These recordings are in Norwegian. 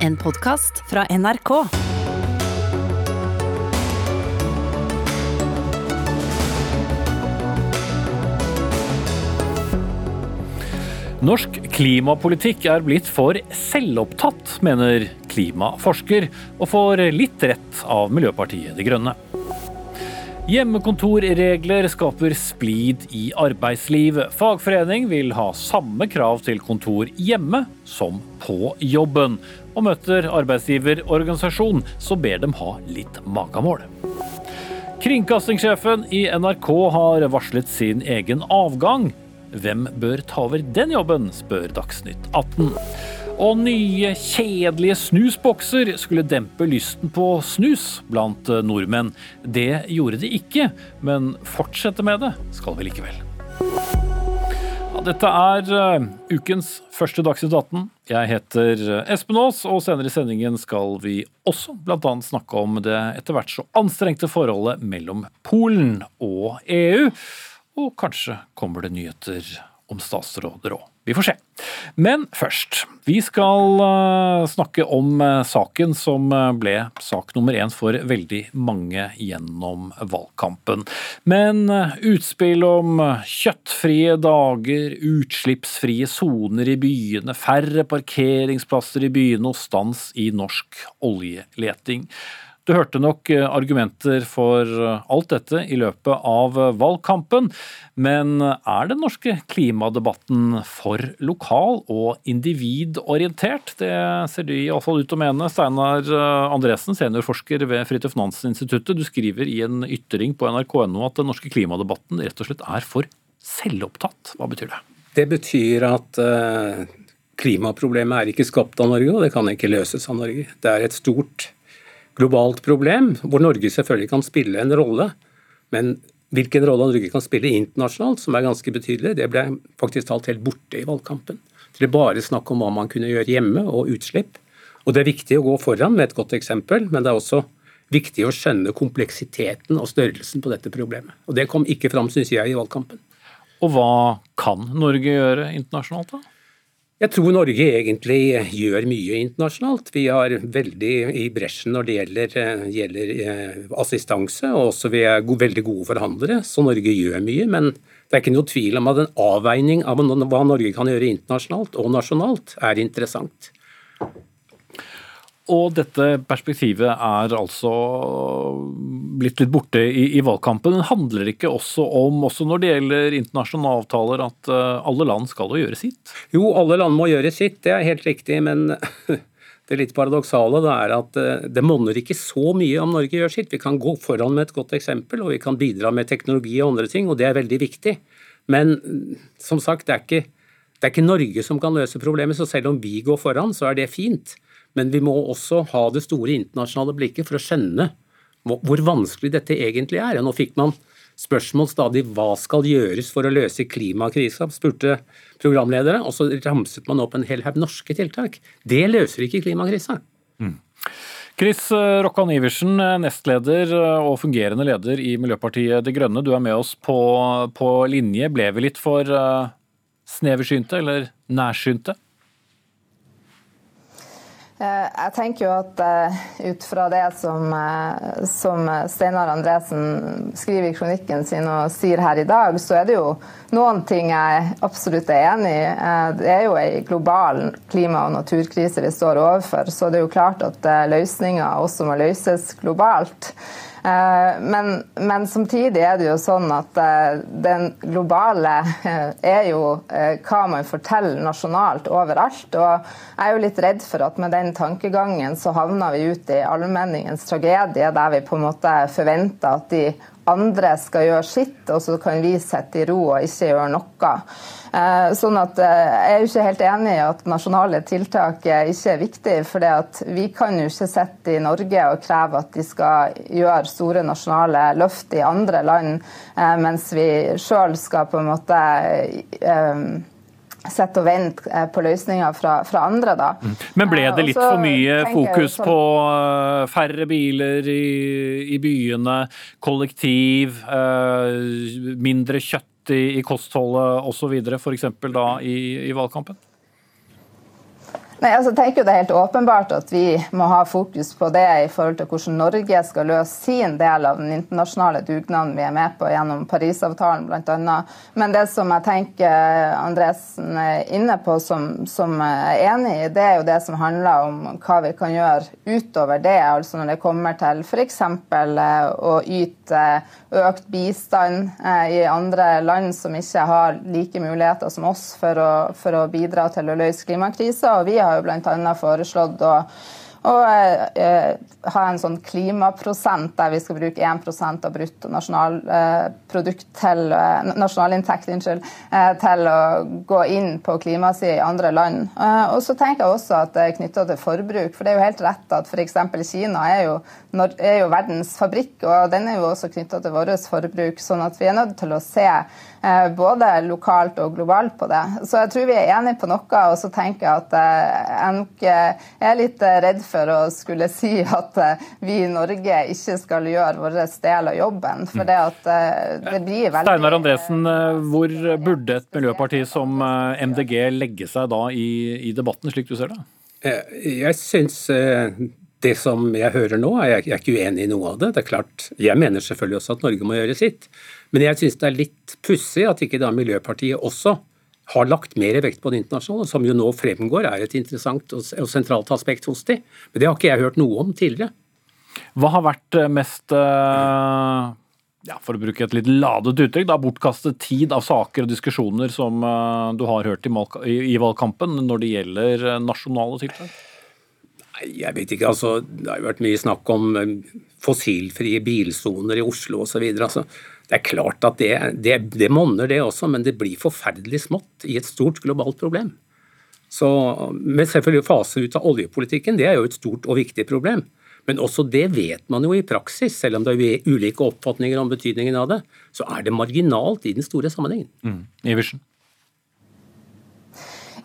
En podkast fra NRK. Norsk klimapolitikk er blitt for selvopptatt, mener klimaforsker, og får litt rett av Miljøpartiet De Grønne. Hjemmekontorregler skaper splid i arbeidsliv. Fagforening vil ha samme krav til kontor hjemme som på jobben. Og møter arbeidsgiverorganisasjon, så ber dem ha litt magamål. Kringkastingssjefen i NRK har varslet sin egen avgang. Hvem bør ta over den jobben, spør Dagsnytt 18. Og nye, kjedelige snusbokser skulle dempe lysten på snus blant nordmenn. Det gjorde de ikke, men fortsette med det skal vi likevel. Dette er uh, ukens første Dagsnytt 18. Jeg heter Espen Aas, og senere i sendingen skal vi også bl.a. snakke om det etter hvert så anstrengte forholdet mellom Polen og EU. Og kanskje kommer det nyheter om statsråder òg. Vi får se. Men først. Vi skal uh, snakke om uh, saken som uh, ble sak nummer én for veldig mange gjennom valgkampen. Men utspill om kjøttfrie dager, utslippsfrie soner i byene, færre parkeringsplasser i byene og stans i norsk oljeleting. Du hørte nok eh, argumenter for eh, alt dette i løpet av eh, valgkampen, men er den norske klimadebatten for lokal og individorientert? Det ser du iallfall ut å mene. Steinar Andresen, seniorforsker ved Fridtjof Nansen-instituttet, du skriver i en ytring på nrk.no at den norske klimadebatten rett og slett er for selvopptatt. Hva betyr det? Det betyr at klimaproblemet er ikke skapt av Norge, og det kan ikke løses av Norge. Det er et stort globalt problem, hvor Norge selvfølgelig kan spille en rolle. Men hvilken rolle Norge kan spille internasjonalt, som er ganske betydelig, det ble faktisk talt helt borte i valgkampen. Det er bare snakk om hva man kunne gjøre hjemme, og utslipp. Og Det er viktig å gå foran med et godt eksempel, men det er også viktig å skjønne kompleksiteten og størrelsen på dette problemet. Og Det kom ikke fram, syns jeg, i valgkampen. Og hva kan Norge gjøre internasjonalt, da? Jeg tror Norge egentlig gjør mye internasjonalt. Vi har veldig i bresjen når det gjelder, eh, gjelder eh, assistanse, og også vi er gode, veldig gode forhandlere, så Norge gjør mye. Men det er ikke noe tvil om at en avveining av hva Norge kan gjøre internasjonalt og nasjonalt, er interessant. Og dette perspektivet er altså blitt litt borte i, i valgkampen. Det handler ikke også om, også når det gjelder internasjonale avtaler, at uh, alle land skal jo gjøre sitt? Jo, alle land må gjøre sitt, det er helt riktig. Men det litt paradoksale det er at uh, det monner ikke så mye om Norge gjør sitt. Vi kan gå foran med et godt eksempel, og vi kan bidra med teknologi og andre ting, og det er veldig viktig. Men som sagt, det er ikke, det er ikke Norge som kan løse problemet, så selv om vi går foran, så er det fint. Men vi må også ha det store internasjonale blikket for å skjønne hvor vanskelig dette egentlig er. Nå fikk man spørsmål stadig hva skal gjøres for å løse klimakrisa, spurte programledere, og så ramset man opp en hel haug norske tiltak. Det løser ikke klimakrisa. Mm. Chris Rokkan Iversen, nestleder og fungerende leder i Miljøpartiet De Grønne. Du er med oss på, på linje. Ble vi litt for sneversynte, eller nærsynte? Eh, jeg tenker jo at uh, ut fra det som, uh, som Steinar Andresen skriver i kronikken sin og sier her i dag, så er det jo noen ting jeg absolutt er enig i. Det er jo en global klima- og naturkrise vi står overfor, så det er jo klart at løsninger også må løses globalt. Eh, men, men, samtidig er det jo sånn at eh, den globale eh, er jo hva man forteller nasjonalt overalt. Og jeg er jo litt redd for at med den tankegangen så havner vi ut i allmenningens tragedie, der vi på en måte forventer at de andre skal gjøre sitt, og så kan vi sitte i ro og ikke gjøre noe. Eh, sånn at eh, Jeg er jo ikke helt enig i at nasjonale tiltak ikke er viktig. For vi kan jo ikke sitte i Norge og kreve at de skal gjøre store nasjonale løft i andre land, eh, mens vi sjøl skal på en måte sitte og vente på løsninger fra, fra, andre. da. Mm. Men ble det litt for mye fokus sånn, på færre biler i, i byene, kollektiv, mindre kjøtt i, i kostholdet osv., f.eks. da i, i valgkampen? Nei, altså, jeg tenker Det er helt åpenbart at vi må ha fokus på det i forhold til hvordan Norge skal løse sin del av den internasjonale dugnaden vi er med på gjennom Parisavtalen bl.a. Men det som jeg tenker Andresen er inne på som, som er enig i, det er jo det som handler om hva vi kan gjøre utover det. altså Når det kommer til f.eks. Eh, å yte økt bistand eh, i andre land som ikke har like muligheter som oss for å, for å bidra til å løse klimakrisa. Og vi har har jo bl.a. foreslått å og eh, ha en sånn klimaprosent der vi skal bruke 1% av brutto nasjonalprodukt eh, til eh, eh, til å gå inn på klimasida i andre land. Eh, og så tenker jeg også at det er knytta til forbruk. For det er jo helt rett at f.eks. Kina er jo, er jo, verdens fabrikk, og den er jo også knytta til vårt forbruk. Sånn at vi er nødt til å se både lokalt og globalt på det. Så jeg tror vi er enige på noe, og så tenker jeg at jeg er litt redd for å skulle si at eh, vi i Norge ikke skal gjøre vår del av jobben. For det, at eh, det blir veldig Steinar Andresen, eh, hvor burde et miljøparti som MDG legge seg da i, i debatten, slik du ser det? Jeg syns det som jeg hører nå, er jeg, jeg er ikke uenig i noe av det. Det er klart, Jeg mener selvfølgelig også at Norge må gjøre sitt. Men jeg syns det er litt pussig at ikke da Miljøpartiet også har lagt mer vekt på det internasjonale, som jo nå fremgår er et interessant og sentralt aspekt hos de. Men det har ikke jeg hørt noe om tidligere. Hva har vært eh, mest eh, ja, for å bruke et litt ladet uttrykk, da, bortkastet tid av saker og diskusjoner som eh, du har hørt i, i valgkampen når det gjelder nasjonale tiltak? Jeg vet ikke, altså. Det har jo vært mye snakk om fossilfrie bilsoner i Oslo osv. Altså, det er klart at det, det, det monner, det også, men det blir forferdelig smått i et stort globalt problem. Så, men selvfølgelig fase ut av oljepolitikken, det er jo et stort og viktig problem. Men også det vet man jo i praksis, selv om det er ulike oppfatninger om betydningen av det. Så er det marginalt i den store sammenhengen. Mm. Iversen.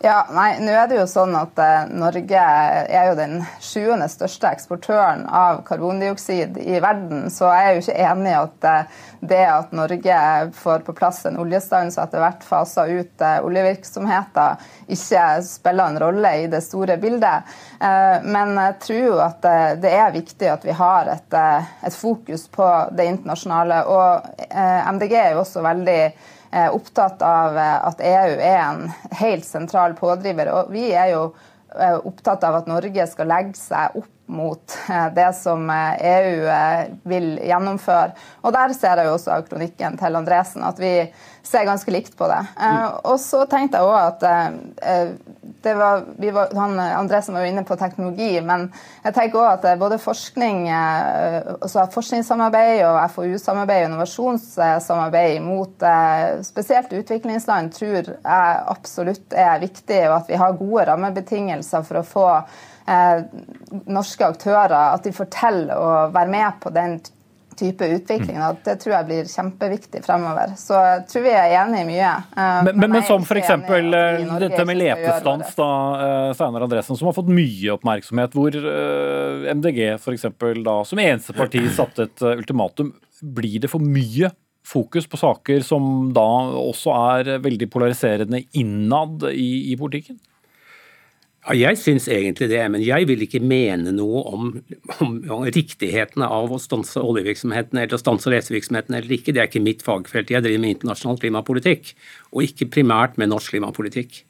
Ja, nei, nå er det jo sånn at eh, Norge er jo den sjuende største eksportøren av karbondioksid i verden. Så jeg er jo ikke enig i at eh, det at Norge får på plass en oljestans og etter hvert faser ut eh, oljevirksomheter, ikke spiller en rolle i det store bildet. Eh, men jeg tror jo at eh, det er viktig at vi har et, eh, et fokus på det internasjonale. Og eh, MDG er jo også veldig Eh, opptatt av eh, at EU er en helt sentral pådriver. Og vi er jo eh, opptatt av at Norge skal legge seg opp mot det som EU vil gjennomføre. Og der ser jeg jo også av kronikken til Andresen at vi ser ganske likt på det. Og så tenkte jeg òg at det var, var, han, Andresen var jo inne på teknologi, men jeg tenker også at både forskning, eh, altså forskningssamarbeid og FoU-samarbeid og innovasjonssamarbeid mot eh, spesielt utviklingsland tror jeg absolutt er viktig, og at vi har gode rammebetingelser for å få eh, norske aktører, at de får til å være med på den type utvikling. Da. Det tror jeg blir kjempeviktig fremover. Så jeg tror vi er enige i mye. Eh, men, men, men som f.eks. Eh, dette med letestans, da, eh, Steinar Andresen, som har fått mye oppmerksomhet, hvor MDG f.eks. da som eneste parti satte et ultimatum. Blir det for mye fokus på saker som da også er veldig polariserende innad i, i politikken? Ja, jeg syns egentlig det, men jeg vil ikke mene noe om, om, om riktigheten av å stanse oljevirksomheten eller å stanse lesevirksomheten eller ikke. Det er ikke mitt fagfelt. Jeg driver med internasjonal klimapolitikk, og ikke primært med norsk klimapolitikk.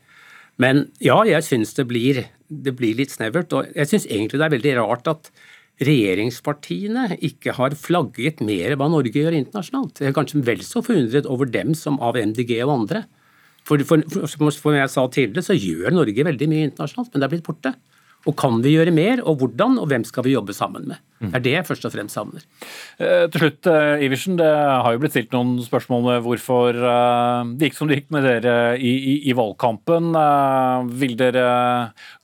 Men ja, jeg syns det, det, blir litt snevert. Og jeg syns egentlig det er veldig rart at regjeringspartiene ikke har flagget mer hva Norge gjør internasjonalt. Jeg er kanskje vel så forundret over dem som av MDG og andre. For, for, for, som jeg sa tidligere, så gjør Norge veldig mye internasjonalt, men det er blitt borte. Og kan vi gjøre mer, og hvordan, og hvem skal vi jobbe sammen med? Det er det jeg først og fremst savner. Eh, til slutt, eh, Iversen, det har jo blitt stilt noen spørsmål med hvorfor eh, det gikk som det gikk med dere i, i, i valgkampen. Eh, vil dere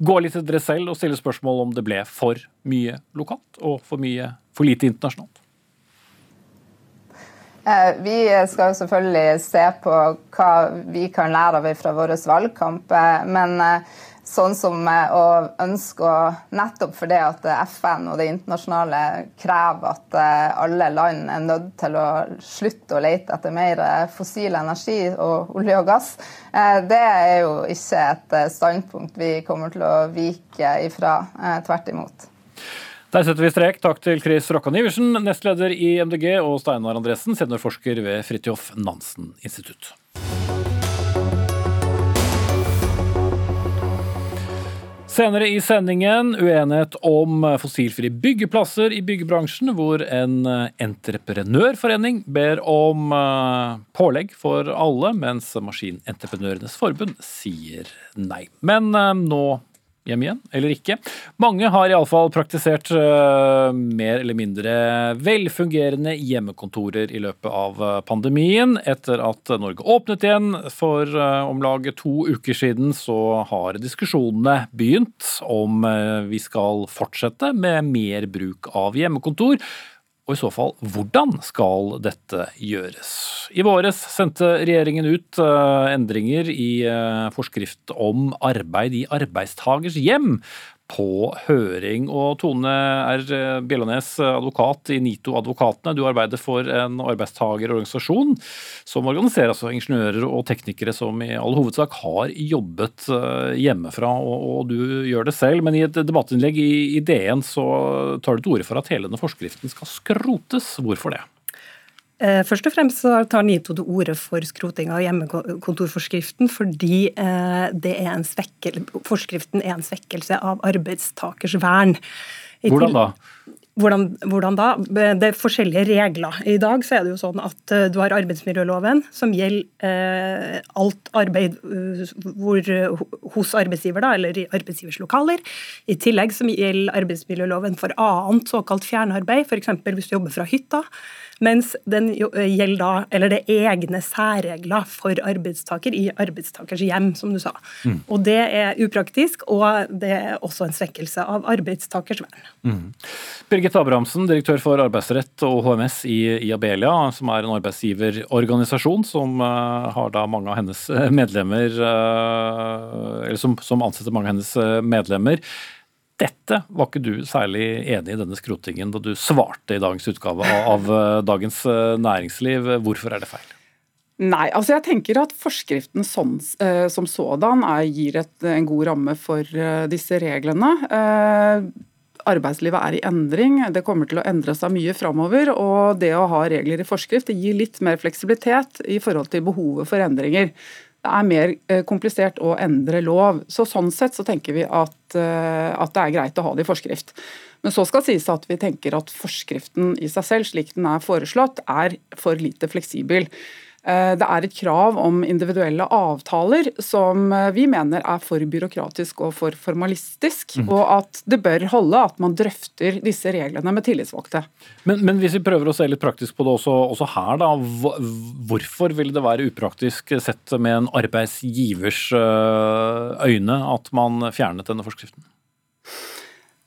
gå litt til dere selv og stille spørsmål om det ble for mye lokalt og for mye for lite internasjonalt? Eh, vi skal jo selvfølgelig se på hva vi kan lære av fra vår valgkamp. Eh, men, eh, sånn som å ønske å Nettopp fordi at FN og det internasjonale krever at alle land er nødt til å slutte å lete etter mer fossil energi og olje og gass, det er jo ikke et standpunkt vi kommer til å vike ifra. Tvert imot. Der setter vi strek. Takk til Chris Rokkan Iversen, nestleder i MDG, og Steinar Andresen, seniorforsker ved Fridtjof Nansen institutt. Senere i sendingen uenighet om fossilfrie byggeplasser i byggebransjen, hvor en entreprenørforening ber om eh, pålegg for alle, mens Maskinentreprenørenes forbund sier nei. Men eh, nå hjem igjen, eller ikke. Mange har iallfall praktisert uh, mer eller mindre velfungerende hjemmekontorer i løpet av uh, pandemien. Etter at Norge åpnet igjen for uh, om lag to uker siden, så har diskusjonene begynt om vi skal fortsette med mer bruk av hjemmekontor. Og i så fall, hvordan skal dette gjøres? I våres sendte regjeringen ut uh, endringer i uh, forskrift om arbeid i arbeidstagers hjem på høring. Og Tone R. Bjellanes, advokat i NITO Advokatene, du arbeider for en arbeidstagerorganisasjon som organiserer altså ingeniører og teknikere som i all hovedsak har jobbet eh, hjemmefra, og, du gjør det selv. Men i et debattinnlegg i DN så tar du til orde for at hele denne forskriften skal skrotes. Hvorfor det? Eh, først og fremst så tar NITO til orde for skroting av hjemmekontorforskriften fordi eh, det er en svekkel, forskriften er en svekkelse av arbeidstakers vern. Hvordan da? Hvordan, hvordan, da? Det er forskjellige regler. I dag så er det jo sånn at eh, du har arbeidsmiljøloven, som gjelder eh, alt arbeid hvor, hos arbeidsgiver, da, eller i arbeidsgivers lokaler. I tillegg som gjelder arbeidsmiljøloven for annet såkalt fjernarbeid, f.eks. hvis du jobber fra hytta. Mens den eh, gjelder da, eller det er egne særregler for arbeidstaker i arbeidstakers hjem, som du sa. Mm. Og Det er upraktisk, og det er også en svekkelse av arbeidstakers vern. Mm. Birgit Abrahamsen, direktør for arbeidsrett og HMS i, i Abelia, som er en arbeidsgiverorganisasjon som uh, har da mange av hennes eh, medlemmer, uh, eller som, som ansetter mange av hennes medlemmer. Dette var ikke du særlig enig i denne skrotingen da du svarte i dagens utgave av av Dagens eh, Næringsliv. Hvorfor er det feil? Nei, altså jeg tenker at forskriften sånn, eh, som sådan er, gir et, en god ramme for disse reglene. Arbeidslivet er i endring, det kommer til å endre seg mye framover. Og det å ha regler i forskrift det gir litt mer fleksibilitet i forhold til behovet for endringer er mer eh, komplisert å endre lov. Så Sånn sett så tenker vi at, eh, at, det er greit å ha det i forskrift. Men så skal sies at vi tenker at forskriften i seg selv, slik den er foreslått, er for lite fleksibel. Eh, det er et krav om individuelle avtaler som eh, vi mener er for byråkratisk og for formalistisk, mm. og at det bør holde at man drøfter disse reglene med tillitsvalgte. Men, men, hvis vi prøver å se litt praktisk på det også, også her, da. Hvorfor vil det være upraktisk sett med en arbeidsgivers eh, øyne at man fjernet denne forskriften?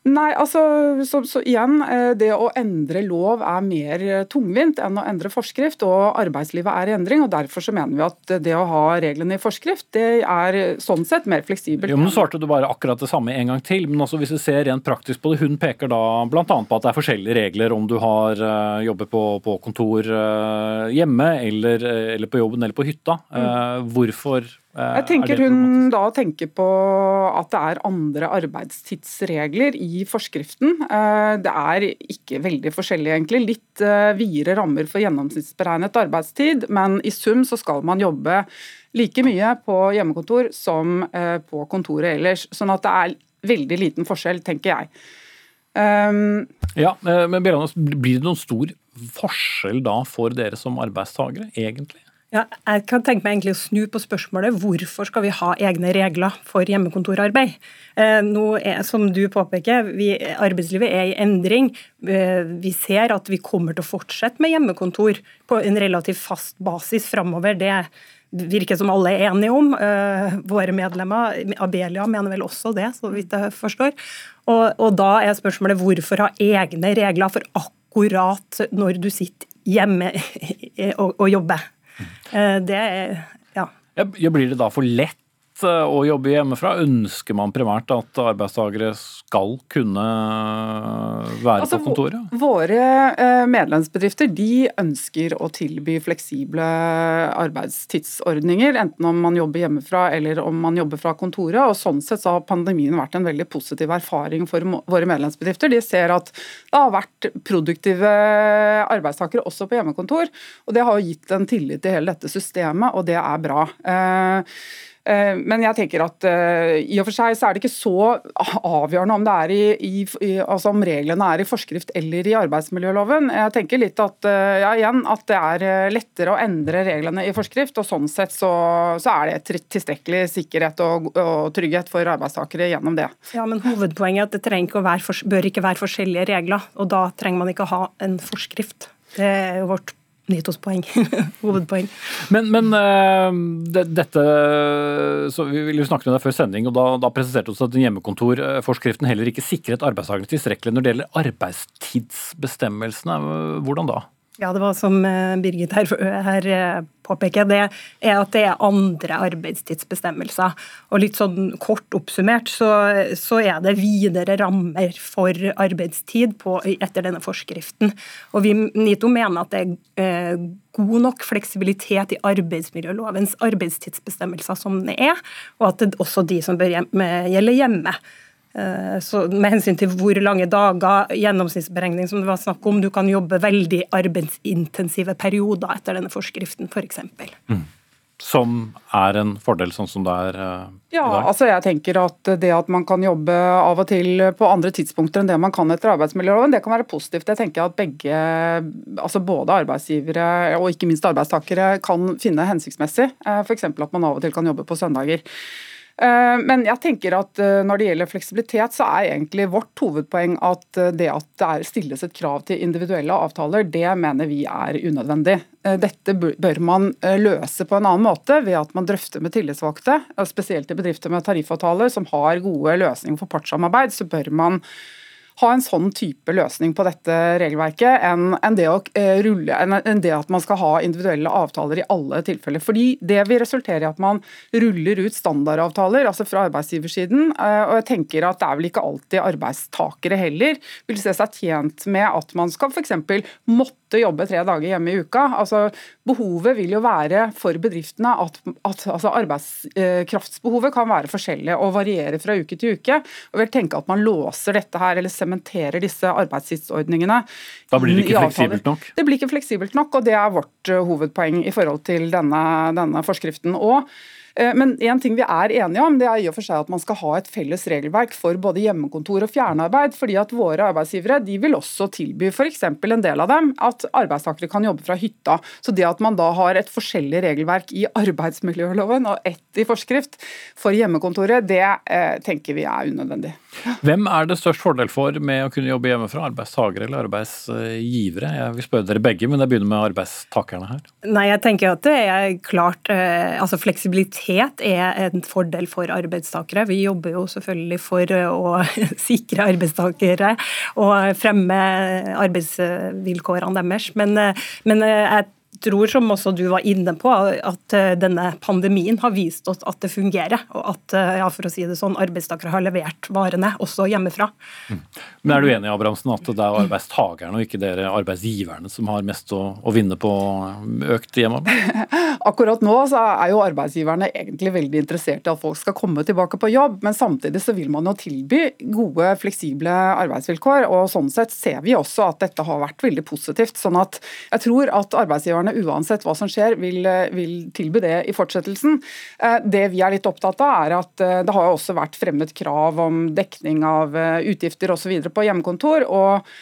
Nei, altså, så, så, igjen, eh, Det å endre lov er mer eh, tungvint enn å endre forskrift. og Arbeidslivet er i endring. og Derfor så mener vi at det å ha reglene i forskrift det er sånn sett mer fleksibelt. Jo, men Nå svarte du bare akkurat det samme en gang til. men også hvis du ser rent praktisk på det, Hun peker da bl.a. på at det er forskjellige regler om du har uh, jobber på, på kontor uh, hjemme eller, eller, på jobben eller på hytta. Uh, hvorfor jeg tenker hun da tenker på at det er andre arbeidstidsregler i forskriften. Eh, det er ikke veldig forskjellig, egentlig. Litt eh, videre rammer for gjennomsnittsberegnet arbeidstid, men i sum så skal man jobbe like mye på hjemmekontor som eh, på kontoret ellers. Sånn at det er veldig liten forskjell, tenker jeg. Um, ja, men Blir det noen stor forskjell da for dere som arbeidstakere, egentlig? Ja, jeg kan tenke meg egentlig å snu på spørsmålet hvorfor skal vi ha egne regler for hjemmekontorarbeid. Eh, nå er, som du påpeker, vi, Arbeidslivet er i endring. Eh, vi ser at vi kommer til å fortsette med hjemmekontor på en relativt fast basis framover. Det virker som alle er enige om. Eh, våre medlemmer, Abelia mener vel også det, så vidt jeg forstår. Og, og da er spørsmålet hvorfor ha egne regler for akkurat når du sitter hjemme og, og jobber. Eh, det er ja. ja. Blir det da for lett eh, å jobbe hjemmefra? Ønsker man primært at arbeidstakere skal kunne være altså, på kontoret? Våre eh, medlemsbedrifter de ønsker å tilby fleksible arbeidstidsordninger, enten om man jobber hjemmefra eller om man jobber fra kontoret. og Sånn sett så har pandemien vært en veldig positiv erfaring for våre medlemsbedrifter. De ser at det har vært produktive arbeidstakere også på hjemmekontor, og det har gitt en tillit til hele dette systemet, og det er bra. Eh, eh, men jeg tenker at uh, i og for seg så er det ikke så avgjørende om, er i, i, altså om reglene er i forskrift eller i arbeidsmiljøloven. Jeg tenker litt at, uh, ja, igjen, at det er lettere å endre reglene i forskrift. og Sånn sett så, så er det tilstrekkelig sikkerhet og, og, trygghet for arbeidstakere gjennom det. Ja, men Hovedpoenget er at det ikke for, bør ikke være forskjellige regler. og Da trenger man ikke ha en forskrift. Det er jo vårt nyhetspoeng. Hovedpoeng. Men, men uh, det, dette så Vi ville snakke med deg før sending, og da, da presiserte du at hjemmekontorforskriften heller ikke sikret arbeidstakerne tilstrekkelig når det gjelder arbeidstidsbestemmelsene. Hvordan da? Ja, det var som eh, Birgit her, her, eh, påpeker, det er at det er andre arbeidstidsbestemmelser. Og litt sånn kort oppsummert så, så er det videre rammer for arbeidstid på, etter denne forskriften. Og vi NITO mener at det er eh, god nok fleksibilitet i arbeidsmiljølovens arbeidstidsbestemmelser som det er, og at det er også de som bør gjelde hjemme. Eh, så med hensyn til hvor lange dager, gjennomsnittsberegning som det var snakk om, du kan jobbe veldig arbeidsintensive perioder etter denne forskriften f.eks. For mm. Som er en fordel, sånn som det er uh, ja, i dag? Ja, altså jeg tenker at Det at man kan jobbe av og til på andre tidspunkter enn det man kan etter arbeidsmiljøloven, det kan være positivt. Jeg tenker at begge, altså både arbeidsgivere og ikke minst arbeidstakere kan finne hensiktsmessig. Uh, F.eks. at man av og til kan jobbe på søndager. Eh, men jeg tenker at eh, når det gjelder fleksibilitet, så er egentlig vårt hovedpoeng at eh, det at det stilles et krav til individuelle avtaler, det mener vi er unødvendig. Dette bør man løse på en annen måte ved at man drøfter med tillitsvalgte, spesielt i bedrifter med tariffavtaler som har gode løsninger for partssamarbeid. så bør man ha en sånn type løsning på dette regelverket enn, enn, det, å, eh, rulle, det at man skal ha individuelle avtaler i alle tilfeller. Fordi Det vil resultere i at man ruller ut standardavtaler altså fra arbeidsgiversiden. Eh, og jeg tenker at Det er vel ikke alltid arbeidstakere heller vil se seg tjent med at man skal f.eks. måtte jobbe tre dager hjemme i uka. Altså, behovet vil jo være for bedriftene at, at altså arbeidskraftsbehovet kan være forskjellig og variere fra uke til uke. og vil tenke at man låser dette her eller sementerer disse arbeidstidsordningene. Da blir det ikke fleksibelt nok? Det blir ikke fleksibelt nok, og det er vårt eh, hovedpoeng i forhold til denne, denne forskriften. Og Eh, men en ting vi er enige om, det er i og for seg at man skal ha et felles regelverk for både hjemmekontor og fjernarbeid. fordi at Våre arbeidsgivere de vil også tilby f.eks. en del av dem at arbeidstakere kan jobbe fra hytta. Så det at man da har et forskjellig regelverk i arbeidsmiljøloven og ett i forskrift for hjemmekontoret, det eh, tenker vi er unødvendig. Hvem er det størst fordel for med å kunne jobbe hjemmefra? Arbeidstakere eller arbeidsgivere? Jeg vil spørre dere begge, men jeg begynner med arbeidstakerne her. Nei, jeg tenker at det er klart eh, altså Fleksibilitet mobilitet er en fordel for arbeidstakere. Vi jobber jo selvfølgelig for å sikre arbeidstakere og fremme arbeidsvilkårene deres. Men, men jeg tror, som også du var inne på, at eh, denne pandemien har vist oss at det fungerer. Og at eh, ja, for å si det sånn, arbeidstakere har levert varene, også hjemmefra. Mm. Men Er du enig Abrahamsen, at det er arbeidstakerne og ikke dere arbeidsgiverne som har mest å, å vinne på økt hjemmearbeid? Akkurat nå så er jo arbeidsgiverne egentlig veldig interessert i at folk skal komme tilbake på jobb, men samtidig så vil man jo tilby gode, fleksible arbeidsvilkår. og Sånn sett ser vi også at dette har vært veldig positivt. sånn at jeg tror at arbeidsgiverne uansett hva som skjer, vil, vil tilby det i fortsettelsen. Eh, det vi er litt opptatt av, er at eh, det har også vært fremmet krav om dekning av eh, utgifter osv. på hjemmekontor. og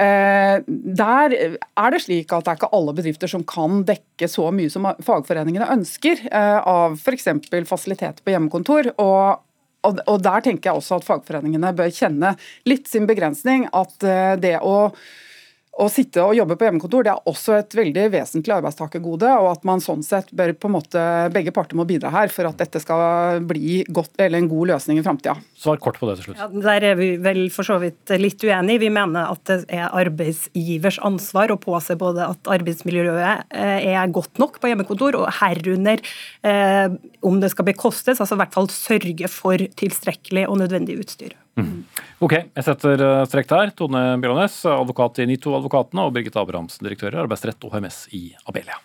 der er det slik at det er ikke alle bedrifter som kan dekke så mye som fagforeningene ønsker av f.eks. fasiliteter på hjemmekontor. og og Der tenker jeg også at fagforeningene bør kjenne litt sin begrensning. At det å å sitte og jobbe på hjemmekontor det er også et veldig vesentlig arbeidstakergode, og at man sånn sett bør på en måte, begge parter må bidra her for at dette skal bli godt, eller en god løsning i framtida. Svar kort på det til slutt. Ja, der er vi vel for så vidt litt uenige. Vi mener at det er arbeidsgivers ansvar å påse både at arbeidsmiljøet eh, er godt nok på hjemmekontor, og herunder eh, om det skal bekostes, altså i hvert fall sørge for tilstrekkelig og nødvendig utstyr. Mm. Ok, jeg setter eh, strekk der. Tone Bjørnes, advokat i NITO Advokatene, og Birgit Abrahamsen, direktør i arbeidsrett og HMS i Abelia.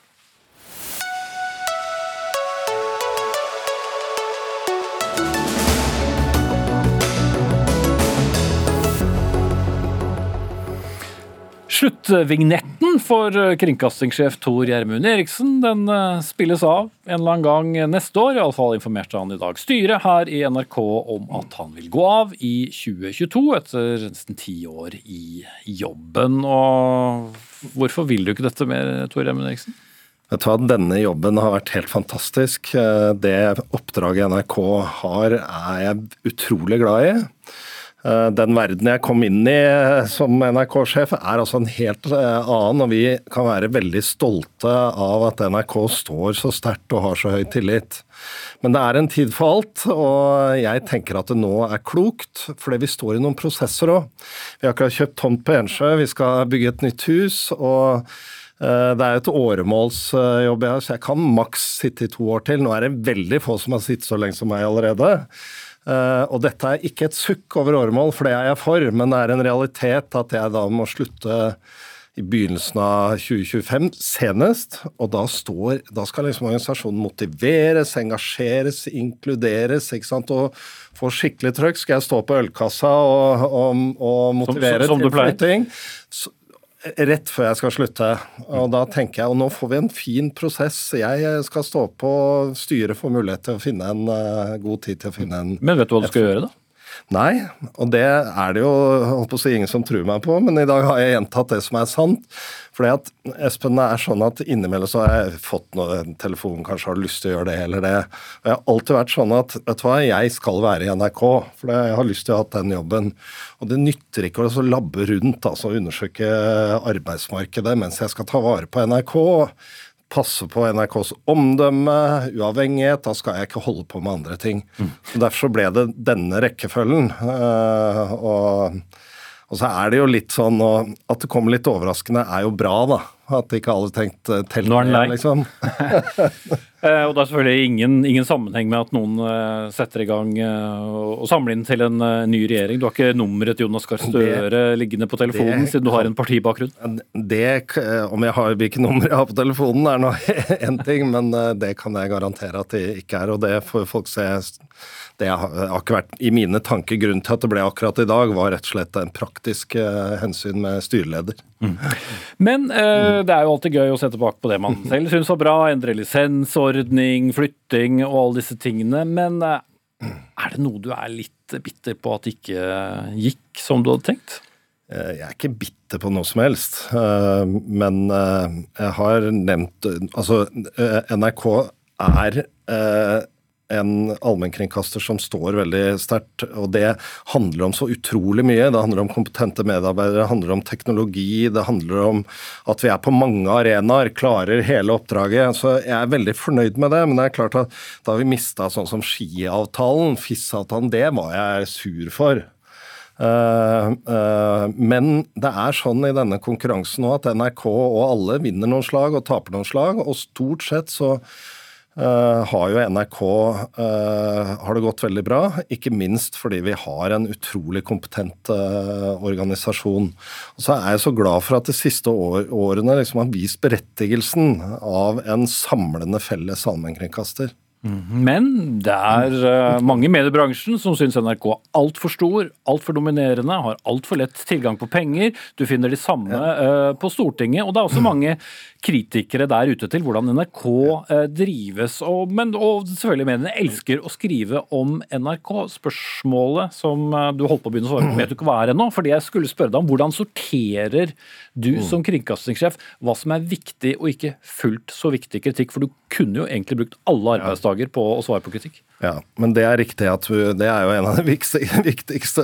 Sluttvignetten for eh, kringkastingssjef Tor Gjermund Eriksen den eh, spilles av en eller annen gang neste år. Iallfall informerte han i dag styret her i NRK om at han vil gå av i 2022 etter nesten ti år i jobben. Og hvorfor vil du ikke dette mer, Tor Gjermund Eriksen? Vet du hva, Denne jobben har vært helt fantastisk. Eh, det oppdraget NRK har, er jeg utrolig glad i. Eh, den verden jeg kom inn i eh, som NRK-sjef, er altså en helt eh, annen. Og vi kan være veldig stolte av at NRK står så sterkt og har så høy tillit. Men det er en tid for alt, og jeg tenker at det nå er klokt. Fordi vi står i noen prosesser òg. Vi har akkurat kjøpt tomt på Ensjø, vi skal bygge et nytt hus. og det er et åremålsjobb, så jeg kan maks sitte i to år til. Nå er det veldig få som har sittet så lenge som meg allerede. Uh, og dette er ikke et sukk over åremål, for det er jeg for, men det er en realitet at jeg da må slutte i begynnelsen av 2025 senest. Og da, står, da skal liksom organisasjonen motiveres, engasjeres, inkluderes. ikke sant, og få skikkelig trøkk. Skal jeg stå på ølkassa og, og, og motivere som, som, som til flytting? Rett før jeg skal slutte. Og da tenker jeg, og nå får vi en fin prosess. Jeg skal stå på styret får mulighet til å finne en uh, god tid til å finne en Men vet du hva du skal gjøre, da? Nei, og det er det jo holdt på å si, ingen som tror meg på, men i dag har jeg gjentatt det som er sant. Fordi at Espen, det er sånn at innimellom så har jeg fått noe, telefon, kanskje har lyst til å gjøre det eller det. Og jeg har alltid vært sånn at vet du hva, jeg skal være i NRK, for jeg har lyst til å ha den jobben. Og det nytter ikke å labbe rundt, altså undersøke arbeidsmarkedet mens jeg skal ta vare på NRK passe på NRKs omdømme, uavhengighet. Da skal jeg ikke holde på med andre ting. Mm. Derfor så ble det denne rekkefølgen. Uh, og, og, så er det jo litt sånn At det kommer litt overraskende, er jo bra, da. At ikke alle tenkte telt Nå er den lei. liksom. Eh, og det er selvfølgelig ingen, ingen, sammenheng med at noen uh, setter i gang og samler inn til en ny regjering. Du har ikke nummeret til Jonas Gahr Støre liggende på telefonen det, siden du har en partibakgrunn? Det, Om jeg har hvilket nummer jeg har på telefonen er nå én ting, men det kan jeg garantere at det ikke er. Og det får folk se det har ikke vært i mine tanker grunnen til at det ble akkurat i dag, var rett og slett en praktisk eh, hensyn med styreleder. Mm. Men eh, det er jo alltid gøy å se tilbake på det man selv syns var bra. Endre lisensordning, flytting og alle disse tingene. Men eh, er det noe du er litt bitter på at det ikke gikk som du hadde tenkt? Eh, jeg er ikke bitter på noe som helst, eh, men jeg har nevnt Altså, NRK er en allmennkringkaster som står veldig sterkt. Og det handler om så utrolig mye. Det handler om kompetente medarbeidere, det handler om teknologi, det handler om at vi er på mange arenaer, klarer hele oppdraget. Så jeg er veldig fornøyd med det. Men det er klart at da vi mista sånn som skiavtalen, FIS-avtalen, det var jeg sur for. Uh, uh, men det er sånn i denne konkurransen nå at NRK og alle vinner noen slag og taper noen slag, og stort sett så Uh, har jo NRK uh, har det gått veldig bra, ikke minst fordi vi har en utrolig kompetent uh, organisasjon. Og så er jeg så glad for at de siste år, årene liksom har vist berettigelsen av en samlende felles allmennkringkaster. Men det er uh, mange i mediebransjen som syns NRK er altfor stor, altfor dominerende, har altfor lett tilgang på penger. Du finner de samme uh, på Stortinget. Og det er også mange kritikere der ute til hvordan NRK uh, drives. Og, men, og selvfølgelig mediene elsker å skrive om NRK. Spørsmålet som du holdt på å begynne å svare på, vet du ikke hva er ennå. Fordi jeg skulle spørre deg om hvordan sorterer du som kringkastingssjef hva som er viktig og ikke fullt så viktig kritikk? For du kunne jo egentlig brukt alle arbeidsdager dager på å svare på kritikk. Ja, men det er riktig at du, det er jo en av de viktigste,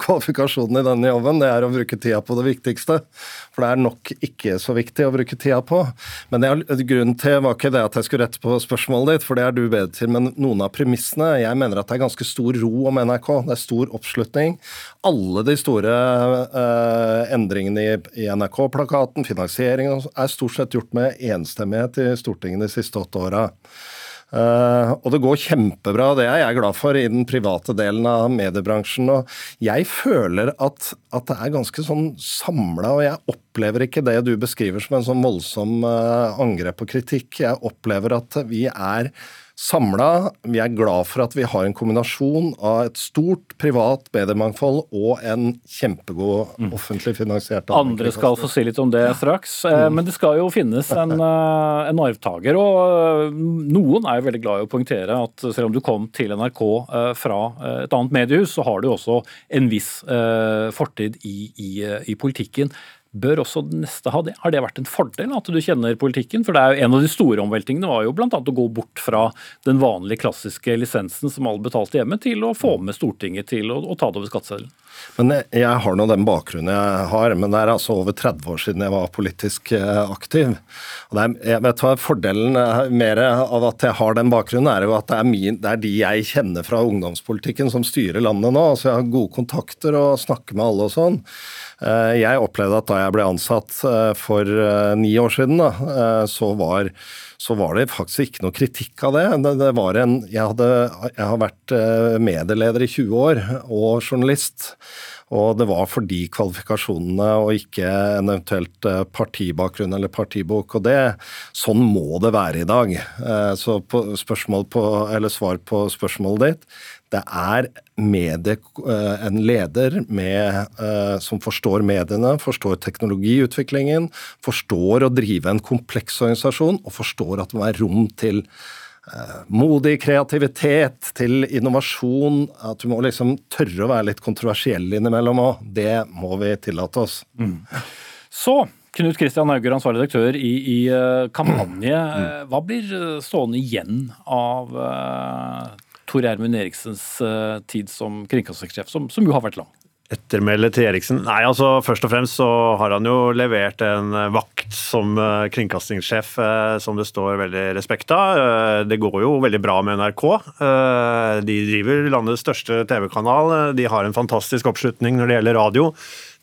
kvalifikasjonene i denne jobben. Det er å bruke tida på det viktigste. For det er nok ikke så viktig å bruke tida på. Men jeg, grunnen til var ikke det at jeg skulle rette på spørsmålet ditt, for det er du bedre til, men noen av premissene. Jeg mener at det er ganske stor ro om NRK. Det er stor oppslutning. Alle de store eh, endringene i, i NRK-plakaten, finansieringen, er stort sett gjort med enstemmighet i Stortinget de siste åtte åra. Uh, og det går kjempebra, det er jeg glad for, i den private delen av mediebransjen. Og jeg føler at, at det er ganske sånn samla, og jeg opplever ikke det du beskriver som en sånn voldsom uh, angrep og kritikk. Jeg opplever at vi er samla. Vi er glad for at vi har en kombinasjon av et stort privat mediemangfold og en kjempegod mm. offentlig finansiert Andre skal få si litt om det straks, eh, mm. men det skal jo finnes en, eh, en arvtaker. Og eh, noen er jo veldig glad i å poengtere at selv om du kom til NRK fra et annet mediehus, så har du også en viss fortid i, i, i politikken. Bør også den neste ha det? Har det vært en fordel at du kjenner politikken? For det er jo En av de store omveltingene var jo bl.a. å gå bort fra den vanlige klassiske lisensen som alle betalte hjemme, til å få med Stortinget til å, å ta det over skatteseddelen. Men Jeg har nå den bakgrunnen jeg har, men det er altså over 30 år siden jeg var politisk eh, aktiv. Og det er, jeg vet hva Fordelen mer av at jeg har den bakgrunnen, er jo at det er, min, det er de jeg kjenner fra ungdomspolitikken som styrer landet nå. Så Jeg har gode kontakter og snakker med alle og sånn. Eh, jeg opplevde at da jeg ble ansatt eh, for eh, ni år siden, da, så, var, så var det faktisk ikke noe kritikk av det. det, var en, jeg, hadde, jeg har vært medieleder i 20 år og journalist. Og det var for de kvalifikasjonene og ikke en eventuelt partibakgrunn eller partibok. Og det, sånn må det være i dag. Så på på, svar på spørsmålet ditt det er medie, eh, en leder med, eh, som forstår mediene, forstår teknologiutviklingen, forstår å drive en kompleks organisasjon og forstår at det må være rom til eh, modig kreativitet, til innovasjon. At du må liksom tørre å være litt kontroversiell innimellom òg. Det må vi tillate oss. Mm. Så Knut Kristian Hauger, ansvarlig redaktør i, i Kampanje. Mm. Hva blir stående igjen av Tor Gjermund Eriksens uh, tid som kringkastingssjef, som, som, jo har vært lang? Ettermælet til Eriksen? Nei, altså Først og fremst så har han jo levert en eh, vakt som uh, kringkastingssjef uh, som det står veldig respekt av. Det går jo veldig bra med NRK. De driver landets største TV-kanal. De har en fantastisk oppslutning når det gjelder radio.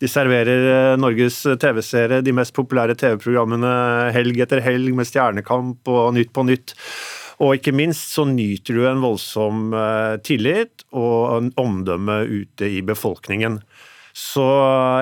De serverer Norges TV-seere de mest populære TV-programmene helg etter helg med Stjernekamp og Nytt på nytt. Og ikke minst så nyter du en voldsom eh, tillit og en omdømme ute i befolkningen. Så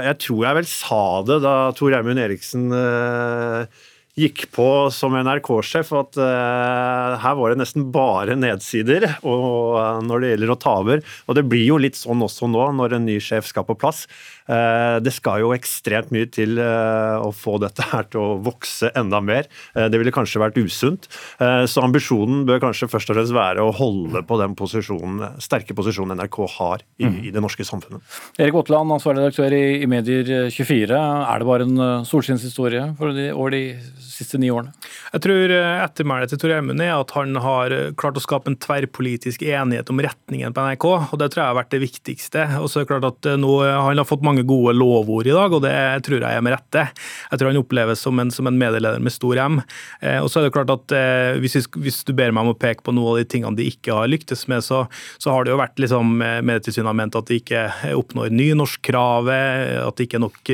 jeg tror jeg vel sa det da Tor Eimund Eriksen eh, gikk på som NRK-sjef at uh, her var det nesten bare nedsider når det gjelder å ta over. Og det blir jo litt sånn også nå når en ny sjef skal på plass. Uh, det skal jo ekstremt mye til å få dette her til å vokse enda mer. det ville kanskje vært usunt. så ambisjonen bør kanskje først og fremst være å holde på den posisjonen, sterke posisjonen NRK har i, mm. i det norske samfunnet. Erik Aatland, ansvarlig redaktør i, i Medier24. Er det bare en solskinnshistorie for de, over de siste ni årene? Jeg tror eh, ettermælet til Tor Gjermund er at han har eh, klart å skape en tverrpolitisk enighet om retningen på NRK, og det tror jeg har vært det viktigste. Og så er det klart at eh, nå, Han har fått mange gode lovord i dag, og det tror jeg er med rette. Jeg tror han oppleves som en, som en medieleder med stor M. Og så er det klart at hvis, hvis, du ber meg om å peke på noen av de tingene de ikke har lyktes med, så, så har det jo vært liksom, Medietilsynet har ment at de ikke oppnår nynorskkravet, at det ikke er nok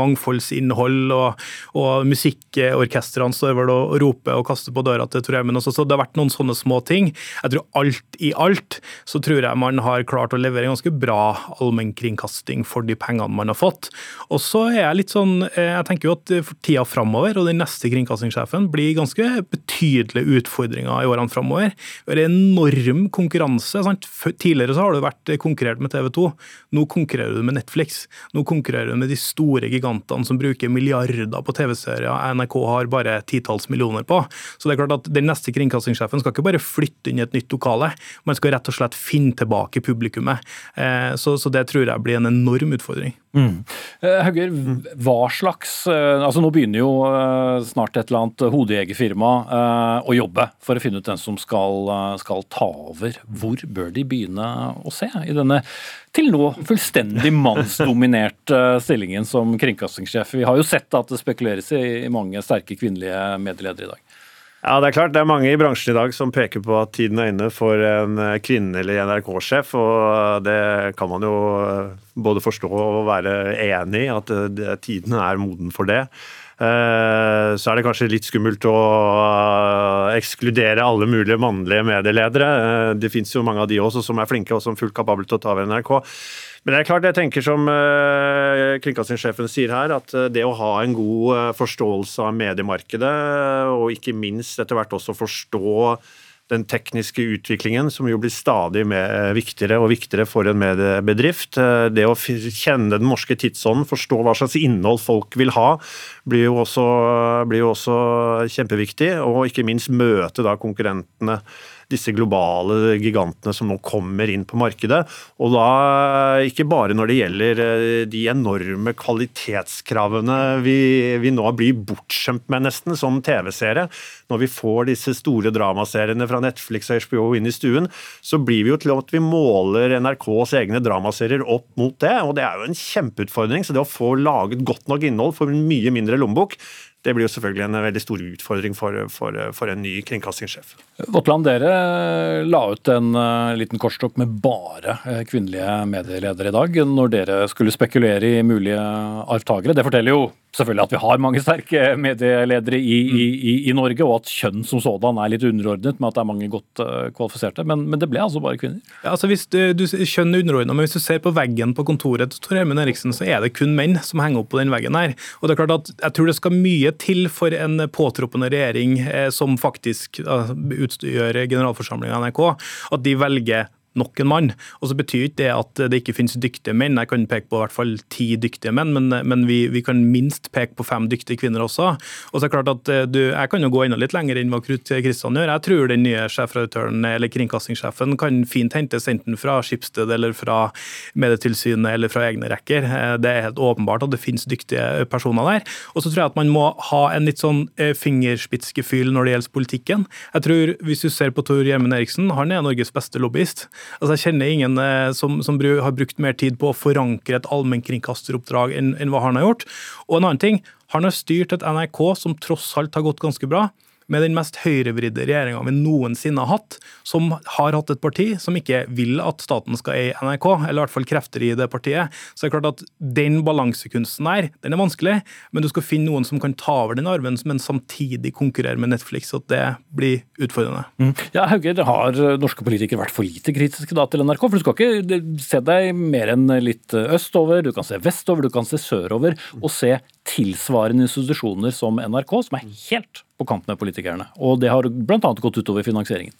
mangfoldsinnhold, og, og musikkorkestrene står vel og roper og kaster på døra til Tor også. Så det har vært noen sånne små ting. Jeg tror alt i alt så tror jeg man har klart å levere en ganske bra allmennkringkasting for de pengene man har fått. Og så er jeg litt sånn eh, Jeg tenker jo at for tida framover og den neste kringkastingssjefen blir ganske betydelige utfordringer i årene framover. Det er enorm konkurranse. Sant? Tidligere så har du vært konkurrert med TV 2. Nå konkurrerer du med Netflix. Nå konkurrerer du med de store gigantene som bruker milliarder på TV-serier. NRK har bare titalls millioner på. Så det er klart at Den neste kringkastingssjefen skal ikke bare flytte inn i et nytt lokale, man skal rett og slett finne tilbake publikummet. Eh, så, så det tror jeg blir en enorm utfordring. Mm. Hauger, hva slags altså Nå begynner jo snart et eller annet hodejegerfirma å jobbe for å finne ut den som skal, skal ta over. Hvor bør de begynne å se i denne til nå fullstendig mannsdominerte stillingen som kringkastingssjef? Vi har jo sett at det spekuleres i mange sterke kvinnelige medieledere i dag. Ja, Det er klart det er mange i bransjen i dag som peker på at tiden er inne for en kvinnelig NRK-sjef. og Det kan man jo både forstå og være enig i, at tiden er moden for det. Eh, så er det kanskje litt skummelt å eh, ekskludere alle mulige mannlige medieledere. Eh, det fins jo mange av de også som er flinke og som er fullt kapable til å ta over NRK. Men det er klart, jeg tenker som kringkastingssjefen sier her, at det å ha en god forståelse av mediemarkedet, og ikke minst etter hvert også forstå den tekniske utviklingen, som jo blir stadig viktigere og viktigere for en mediebedrift. Eh, det å kjenne den norske tidsånden, forstå hva slags innhold folk vil ha, blir jo også, blir jo også kjempeviktig. Og ikke minst møte da konkurrentene disse globale gigantene som nå kommer inn på markedet. Og da ikke bare når det gjelder eh, de enorme kvalitetskravene vi, vi nå blir bortskjemt med nesten som TV-seere. Når vi får disse store dramaseriene fra Netflix og HBO inn i stuen, så blir vi jo til at vi måler NRKs egne dramaserier opp mot det. Og det er jo en kjempeutfordring. Så det å få laget godt nok innhold for en mye mindre lommebok, det blir jo selvfølgelig en veldig stor utfordring for, for, for en ny kringkastingssjef. Våtland, dere la ut en uh, liten kortstokk med bare uh, kvinnelige medieledere i dag, når dere skulle spekulere i mulige arvtakere. Det forteller jo selvfølgelig at vi har mange sterke medieledere i, i, i, i Norge, og at kjønn som sådan er litt underordnet med at det er mange godt uh, kvalifiserte. Men, men, det ble altså bare kvinner? Ja, altså hvis du, du Kjønn er underordnet, men hvis du ser på veggen på kontoret til Tor Gjermund Eriksen, så er det kun menn som henger opp på den veggen her. Og det er klart at Jeg tror det skal mye til for en påtroppende regjering eh, som faktisk uh, utgjør generalforsamlinga i NRK, at de velger nok en mann. Og så betyr ikke det at det ikke finnes dyktige menn. Jeg kan peke på i hvert fall ti dyktige menn, men, men vi, vi, kan minst peke på fem dyktige kvinner også. Og så er det klart at eh, du, Jeg kan jo gå enda litt lenger enn hva Kristian gjør. Jeg tror den nye sjefredaktøren eller kringkastingssjefen kan fint hentes enten fra Skipsted eller fra Medietilsynet eller fra egne rekker. Eh, det er helt åpenbart at det finnes dyktige personer der. Og så tror jeg at man må ha en litt sånn eh, fingerspitzgefühl når det gjelder politikken. Jeg tror Hvis du ser på Tor Gjermund Eriksen, han er Norges beste lobbyist. Altså, jeg kjenner ingen eh, som, som, har brukt mer tid på å forankre et allmennkringkasteroppdrag enn, enn hva han har gjort. Og en annen ting, han har styrt et NRK som tross alt har gått ganske bra med den mest høyrevridde regjeringa vi noensinne har hatt, som har hatt et parti som ikke vil at staten skal eie NRK, eller i hvert fall krefter i det partiet. Så det er klart at den balansekunsten der, den er vanskelig, men du skal finne noen som kan ta over den arven, men samtidig konkurrere med Netflix, og det blir utfordrende. Mm. Ja, Hauger, har norske politikere vært for lite kritiske da til NRK? For du skal ikke se deg mer enn litt østover, du kan se vestover, du kan se sørover, og se tilsvarende institusjoner som NRK, som er helt på kant med politikerne. Og det har bl.a. gått utover finansieringen.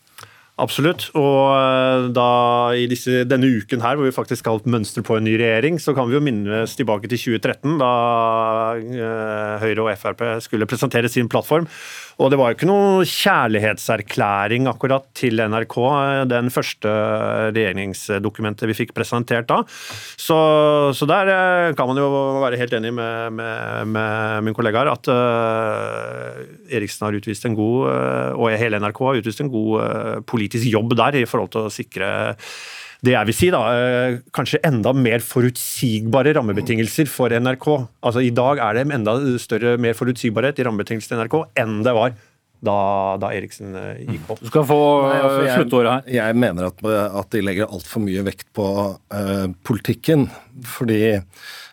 Absolutt. Og eh, da i disse, denne uken her, hvor vi faktisk skal mønstre på en ny regjering, så kan vi jo minnes tilbake til 2013, da eh, Høyre og Frp skulle presentere sin plattform. Og det var jo ikke noen kjærlighetserklæring akkurat til NRK, den første regjeringsdokumentet vi fikk presentert da. Så, så der eh, kan man jo være helt enig med, med, med min kollega her, at uh, Eriksen har utvist en god, og hele NRK har utvist en god uh, politisk jobb der i forhold til å sikre det jeg vil si da, kanskje enda mer forutsigbare rammebetingelser for NRK. Altså I dag er det enda større, mer forutsigbarhet i rammebetingelsene til NRK enn det var da, da Eriksen gikk på. Du skal få altså, sluttordet her. Jeg mener at, at de legger altfor mye vekt på uh, politikken. Fordi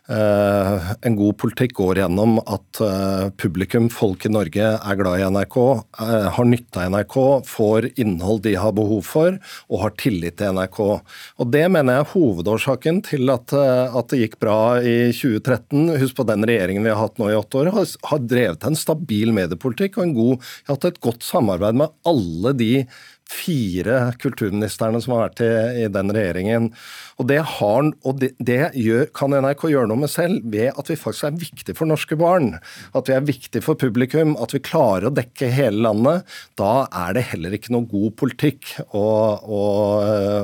Eh, en god politikk går gjennom at eh, publikum, folk i Norge, er glad i NRK, eh, har nytte av NRK, får innhold de har behov for, og har tillit til NRK. Og Det mener jeg er hovedårsaken til at, at det gikk bra i 2013. Husk på den regjeringen vi har hatt nå i åtte år, har, har drevet en stabil mediepolitikk og en god, har hatt et godt samarbeid med alle de fire kulturministrene som har vært i, i den regjeringen. Og det, har, og det, det gjør, kan NRK gjøre noe med selv ved at vi faktisk er viktige for norske barn. At vi er viktige for publikum, at vi klarer å dekke hele landet. Da er det heller ikke noe god politikk å, å,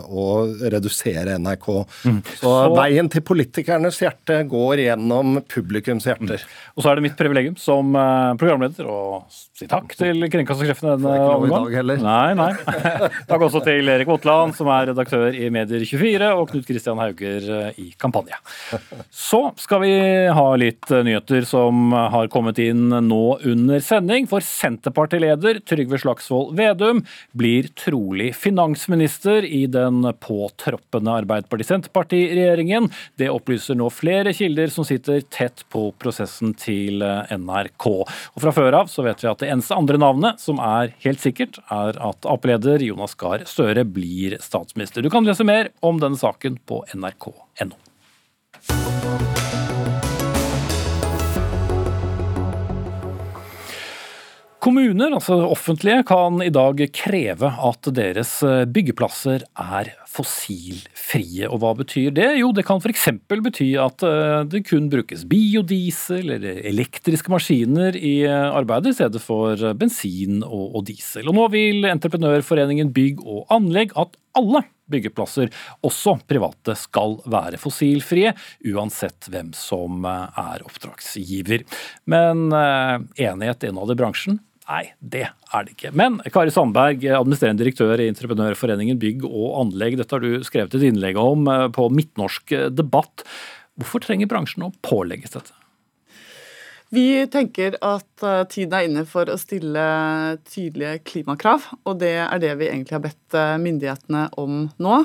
å redusere NRK. Mm. Så, Så, veien til politikernes hjerte går gjennom publikums hjerter. Mm. Og så er det mitt privilegium som eh, programleder å si takk til kringkastingssjefen denne omgang. Nei, nei. Takk også til Erik Votland, som er redaktør i Medier24, og Knut Kristian Hauger eh, i Kampanje. Så skal vi ha litt eh, nyheter som har kommet inn nå under sending. For Senterpartileder Trygve Slagsvold Vedum blir trolig finansminister i den påtroppende Arbeiderparti-Senterparti-regjeringen. Det opplyser nå flere kilder som sitter tett på prosessen til eh, NRK. Og Fra før av så vet vi at det eneste andre navnet som er helt sikkert, er at Ap-leder Jonas Gahr Støre blir statsminister. Du kan lese mer om denne saken på nrk.no. Kommuner, altså offentlige, kan i dag kreve at deres byggeplasser er fossilfrie. Og hva betyr det? Jo, det kan f.eks. bety at eh, det kun brukes biodiesel eller elektriske maskiner i arbeidet i stedet for bensin og diesel. Og nå vil Entreprenørforeningen Bygg og Anlegg at alle byggeplasser, også private, skal være fossilfrie, uansett hvem som eh, er oppdragsgiver. Men eh, enighet innad i bransjen Nei, det er det ikke. Men Kari Sandberg, administrerende direktør i Entreprenørforeningen bygg og anlegg. Dette har du skrevet et innlegg om eh, på Midtnorsk debatt. Hvorfor trenger bransjen å pålegges dette? Vi tenker at eh, tiden er inne for å stille tydelige klimakrav, og det er det vi egentlig har bedt eh, myndighetene om nå.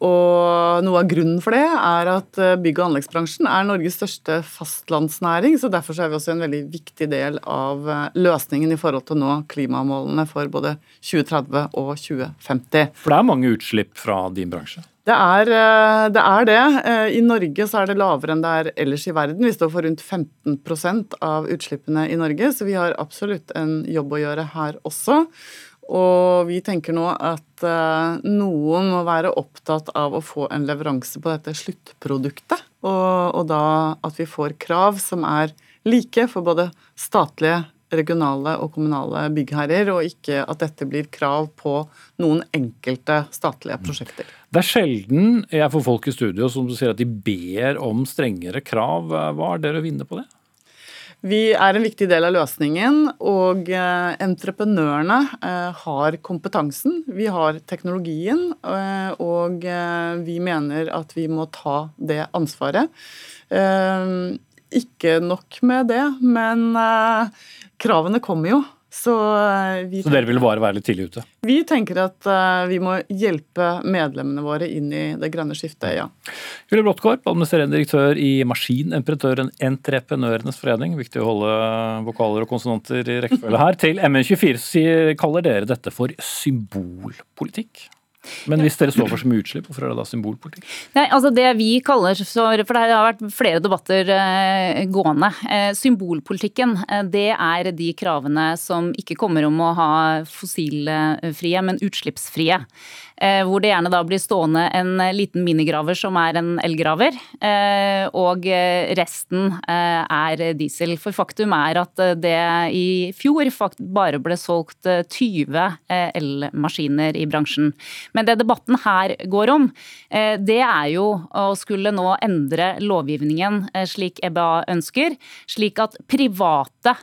Og noe av grunnen for det er at eh, bygg- og anleggsbransjen er Norges største fastlandsnæring, så derfor er vi også en veldig viktig del av eh, løsningen i forhold til å nå klimamålene for både 2030 og 2050. For det er mange utslipp fra din bransje? Det er, eh, det er, det I Norge så er det lavere enn det er ellers i verden. Vi står for rundt 15% av utslippene i Norge, så vi har absolutt en jobb å gjøre her også. Og vi tenker nå at uh, noen må være opptatt av å få en leveranse på dette sluttproduktet. Og, og, da at vi får krav som er like for både statlige, regionale og kommunale byggherrer, og ikke at dette blir krav på noen enkelte statlige prosjekter. Det er sjelden jeg får folk i studio som sier at de ber om strengere krav. Hva er dere å vinne på det? Vi er en viktig del av løsningen, og eh, entreprenørene eh, har kompetansen. Vi har teknologien, eh, og vi mener at vi må ta det ansvaret. Ikke nok med det, men kravene kommer jo. Så, tenker, så, dere vil bare være litt tidlig ute? Vi tenker at uh, vi må hjelpe medlemmene våre inn i det grønne skiftet, ja. Julie Bråttkorp, administrerende direktør i Maskinentreprenørenes forening. Viktig å holde vokaler og konsonanter i rekkefølge her. Til MN24 kaller dere dette for symbolpolitikk? Men hvis dere står for så mye utslipp, hvorfor er det da symbolpolitikk? Nei, altså Det vi kaller, for, for det har vært flere debatter eh, gående. Eh, symbolpolitikken eh, det er de kravene som ikke kommer om å ha fossilfrie, men utslippsfrie. Eh, hvor det gjerne da blir stående en eh, liten minigraver som er en elgraver, eh, og resten er diesel. For faktum er at det i fjor bare ble solgt 20 elmaskiner i bransjen. Men det debatten her går om, det er jo å skulle nå endre lovgivningen slik EBA ønsker, slik at private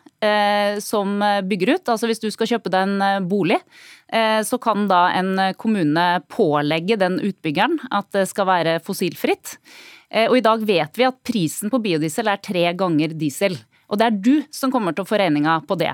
som bygger ut, altså hvis du skal kjøpe deg en bolig, så kan da en kommune pålegge den utbyggeren at det skal være fossilfritt. Eh, og i dag vet vi at prisen på biodiesel er tre ganger diesel. Og det er du som kommer til å få regninga på det.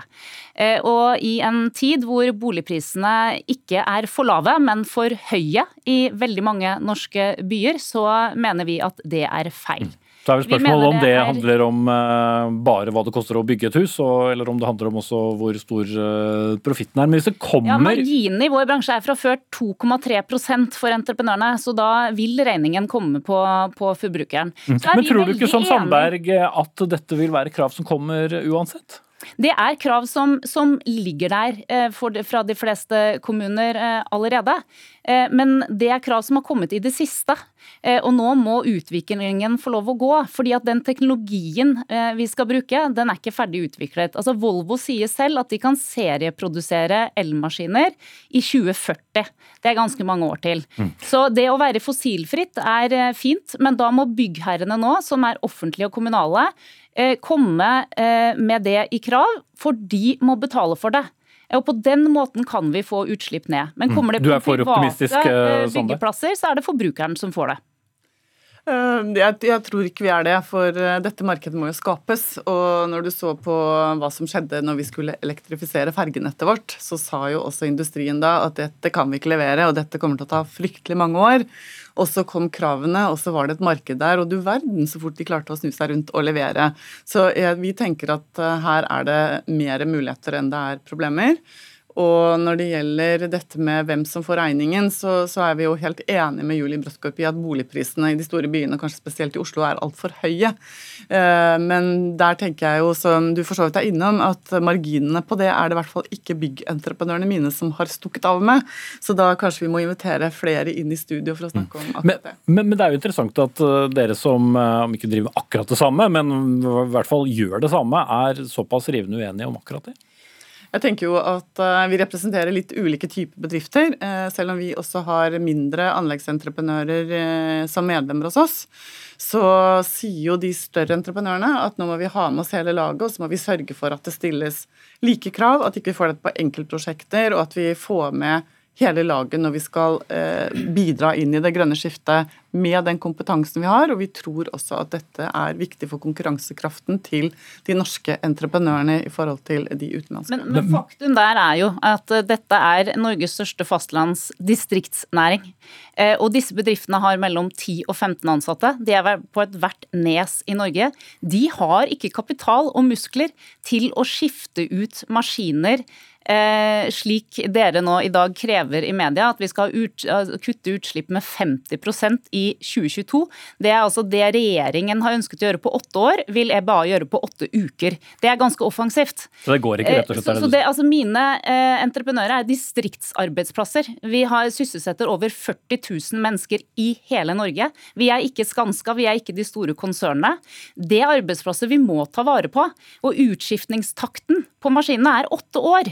Eh, og i en tid hvor boligprisene ikke er for lave, men for høye i veldig mange norske byer, så mener vi at det er feil. Så er vel spørsmålet om det er... handler om uh, bare hva det koster å bygge et hus, og, eller om det handler om også hvor stor uh, profitten er. Men hvis det kommer Ja, Marginen i vår bransje er fra før 2,3% for entreprenørene, så da vil regningen komme på, på forbrukeren. Mm. Men tror du ikke som Sandberg at dette vil være krav som kommer uansett? Det er krav som, som ligger der eh, de, fra de fleste kommuner eh, allerede. Eh, men det er krav som har kommet i det siste. Eh, og nå må utviklingen få lov å gå. fordi at den teknologien eh, vi skal bruke, den er ikke ferdig utviklet. Altså Volvo sier selv at de kan serieprodusere elmaskiner i 2040. Det er ganske mange år til. Mm. Så det å være fossilfritt er fint, men da må byggherrene nå, som er offentlige og kommunale, komme med det i krav, for de må betale for det. Og På den måten kan vi få utslipp ned. Men mm. kommer det på private eh, byggeplasser, så er det forbrukeren som får det. Eh, jeg, jeg, tror ikke vi er det, for eh, dette markedet må jo skapes. Og når du så på hva som skjedde når vi skulle elektrifisere fergenettet vårt, så sa jo også industrien da at dette kan vi ikke levere, og dette kommer til å ta fryktelig mange år. Og så kom kravene, og så var det et marked der. Og du verden så fort de klarte å snu seg rundt og levere. Så jeg, vi tenker at uh, her er det mer muligheter enn det er problemer. Og når det gjelder dette med hvem som får regningen, så, så er vi jo helt enige med Julie Brodtkorp i at boligprisene i de store byene, kanskje spesielt i Oslo, er altfor høye. Eh, men der tenker jeg jo, som du for så vidt er innom, at marginene på det er det i hvert fall ikke byggentreprenørene mine som har stukket av med. Så da kanskje vi må invitere flere inn i studio for å snakke om akkurat det. Men, men, det er jo interessant at eh, dere som, eh, om ikke driver akkurat det samme, men i hvert fall gjør det samme, er såpass rivende uenige om akkurat det? Jeg tenker jo at uh, Vi representerer litt ulike typer bedrifter, uh, selv om vi også har mindre anleggsentreprenører uh, som medlemmer hos oss. Så sier jo de større entreprenørene at nå må vi ha med oss hele laget, og så må vi sørge for at det stilles like krav, at ikke vi får dette på enkeltprosjekter, og at vi får med hele laget når vi skal eh, bidra inn i det grønne skiftet med den kompetansen vi har. Og vi tror også at dette er viktig for konkurransekraften til de norske entreprenørene i forhold til de utenlandske. Men, men faktum der er jo at eh, dette er Norges største fastlandsdistriktsnæring. Eh, og disse bedriftene har mellom 10 og 15 ansatte. De er på ethvert nes i Norge. De har ikke kapital og muskler til å skifte ut maskiner Eh, slik dere nå i dag krever i media, at vi skal ut, kutte utslipp med 50% i 2022. Det er altså det regjeringen har ønsket å gjøre på åtte år, vil EBA gjøre på åtte uker. Det er ganske offensivt. Så det går ikke, rett og slett? Eh, så, så det, altså mine eh, entreprenører er distriktsarbeidsplasser. Vi har sysselsetter over 40 000 mennesker i hele Norge. Vi er ikke Skanska, vi er ikke de store konsernene. Det er arbeidsplasser vi må ta vare på. Og utskiftningstakten på maskinene er åtte år.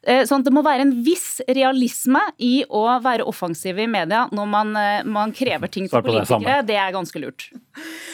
Eh, at det må være en viss realisme i å være offensiv i media når man, eh, man krever ting fra politikere. Det, det, er ganske lurt.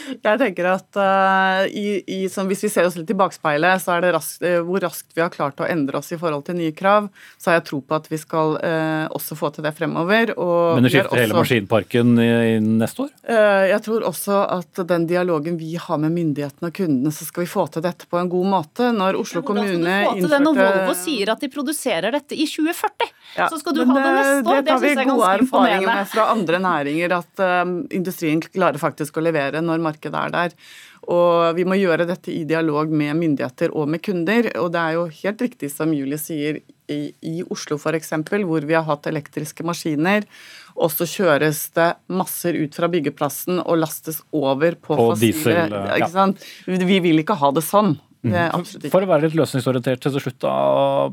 Jeg tenker at uh, i, i, Hvis vi ser oss litt i bakspeilet, så er det raskt, uh, hvor raskt vi har klart å endre oss i forhold til nye krav. Så har jeg tro på at vi skal uh, også få til det fremover. Men du skifter hele maskinparken i, i neste år? jeg tror også at den dialogen vi har med myndighetene og kundene, så skal vi få til dette på en god måte. Når Oslo ja, kommune innførte det Når Volvo sier at de produserer dette i 2040, ja, så skal du ha det neste år. Det, det syns jeg er ganske imponerende. med fra andre næringer at um, industrien klarer faktisk å levere når markedet er der. Og vi må gjøre dette i dialog med myndigheter og med kunder. Og det er jo helt riktig som Julie sier, i, i Oslo f.eks., hvor vi har hatt elektriske maskiner, og så kjøres det masser ut fra byggeplassen og lastes over på, på fossile diesel, ja. Vi vil ikke ha det sånn. Mm. For å være litt løsningsorientert til slutt, da,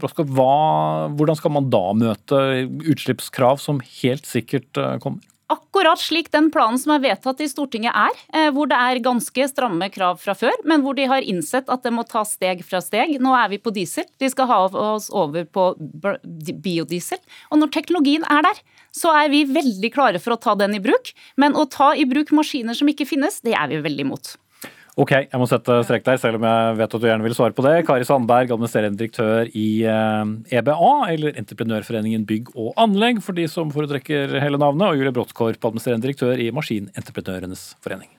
Broskop, hvordan skal man da møte utslippskrav som helt sikkert eh, kommer? akkurat slik den planen som er vedtatt i Stortinget er, eh, hvor det er ganske stramme krav fra før, men hvor de har innsett at det må ta steg fra steg. Nå er vi på diesel, de skal ha oss over på biodiesel. Og når teknologien er der, så er vi veldig klare for å ta den i bruk. Men å ta i bruk maskiner som ikke finnes, det er vi veldig imot. Ok, jeg må sette strek der, selv om jeg vet at du gjerne vil svare på det. Kari Sandberg, administrerende direktør i EBA, eh, e eller Entreprenørforeningen bygg og anlegg, for de som foretrekker hele navnet, og Julie Bråttkorp, administrerende direktør i Maskinentreprenørenes forening.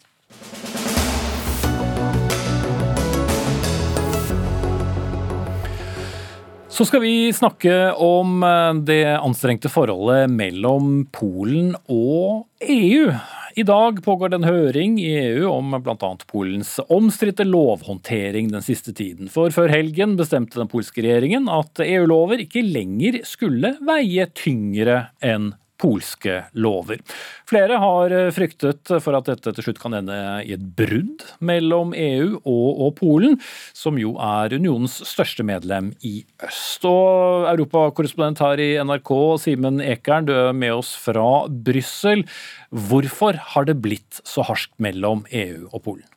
Så skal vi snakke om eh, det anstrengte forholdet mellom Polen og EU. I dag pågår det en høring i EU om bl.a. Polens omstridte lovhåndtering den siste tiden. For før helgen bestemte den polske regjeringen at EU-lover ikke lenger skulle veie tyngre enn polske lover. Flere har fryktet for at dette til slutt kan ende i et brudd mellom EU og, og Polen, som jo er unionens største medlem i øst. Og Europakorrespondent her i NRK, Simen Ekern, du er med oss fra Brussel. Hvorfor har det blitt så harskt mellom EU og Polen?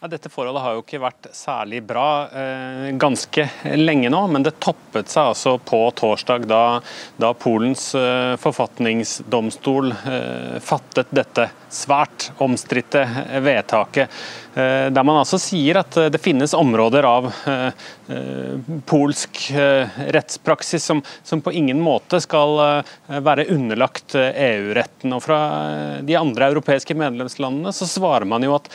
Ja, dette forholdet har jo ikke vært særlig bra eh, ganske lenge nå, men det toppet seg altså på torsdag da, da Polens eh, forfatningsdomstol eh, fattet dette svært omstridte vedtaket. Eh, der man altså sier at det finnes områder av eh, eh, polsk rettspraksis som, som, på ingen måte skal være underlagt EU-retten. Og Fra de andre europeiske medlemslandene så svarer man jo at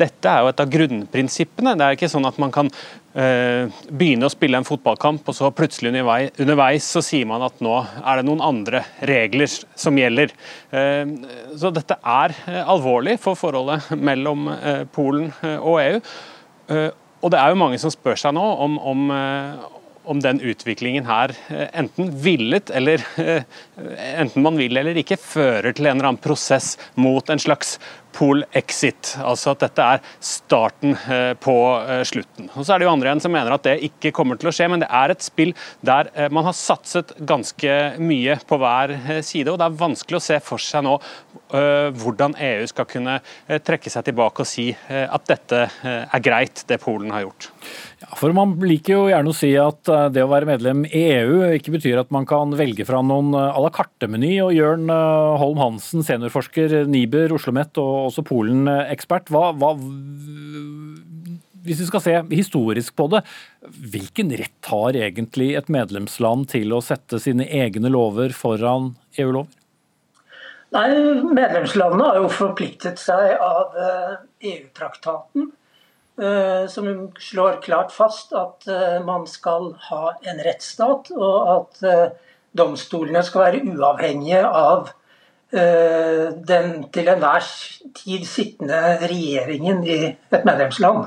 dette er jo et av grunnprinsippene. Det er ikke sånn at man kan uh, begynne å spille en fotballkamp, og så plutselig underveis, underveis, så sier man at nå er det noen andre regler som gjelder. Uh, så dette er uh, alvorlig for forholdet mellom Polen og EU. og det er jo mange som spør seg nå om, om, om den utviklingen her enten villet eller enten man vil eller ikke, fører til en eller annen prosess mot en slags pol-exit. Altså at dette er starten eh, på eh, slutten. Og Så er det jo andre igjen som mener at det ikke kommer til å skje, men det er et spill der eh, man har satset ganske mye på hver side, og det er vanskelig å se for seg nå hvordan EU skal kunne trekke seg tilbake og si at dette er greit, det Polen har gjort. For Man liker jo gjerne å si at det å være medlem i EU ikke betyr at man kan velge fra noen à la carte-meny. og Jørn Holm Hansen, seniorforsker Niber, Oslo OsloMet og også Polen-ekspert. Hva, hva, hvis vi skal se historisk på det, hvilken rett har egentlig et medlemsland til å sette sine egne lover foran EU-lover? Nei, Medlemslandene har jo forpliktet seg av EU-traktaten, eh, e eh, som slår klart fast at eh, man skal ha en rettsstat, og at domstolene skal være uavhengige av Eh, den til enhver tid sittende regjeringen i et medlemsland.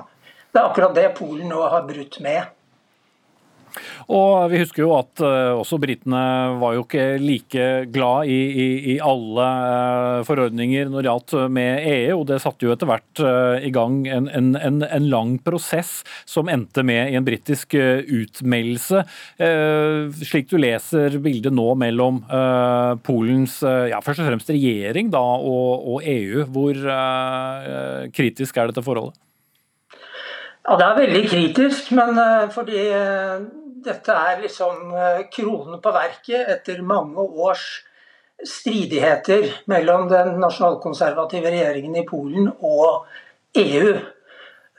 Det er akkurat det Polen nå har brutt med. Og Vi husker jo at uh, også britene var jo ikke like glad i, i, i alle uh, forordninger når det gjaldt med EU, og det satte jo etter hvert i gang en, en, en, en, lang prosess som endte med i en britisk utmeldelse. Slik du leser bildet nå mellom Polens ja, først og fremst regjering da, og, og EU, hvor kritisk er dette forholdet? Ja, Det er veldig kritisk, men fordi dette er liksom eh, kronen på verket etter mange års stridigheter mellom den nasjonalkonservative regjeringen i Polen og EU.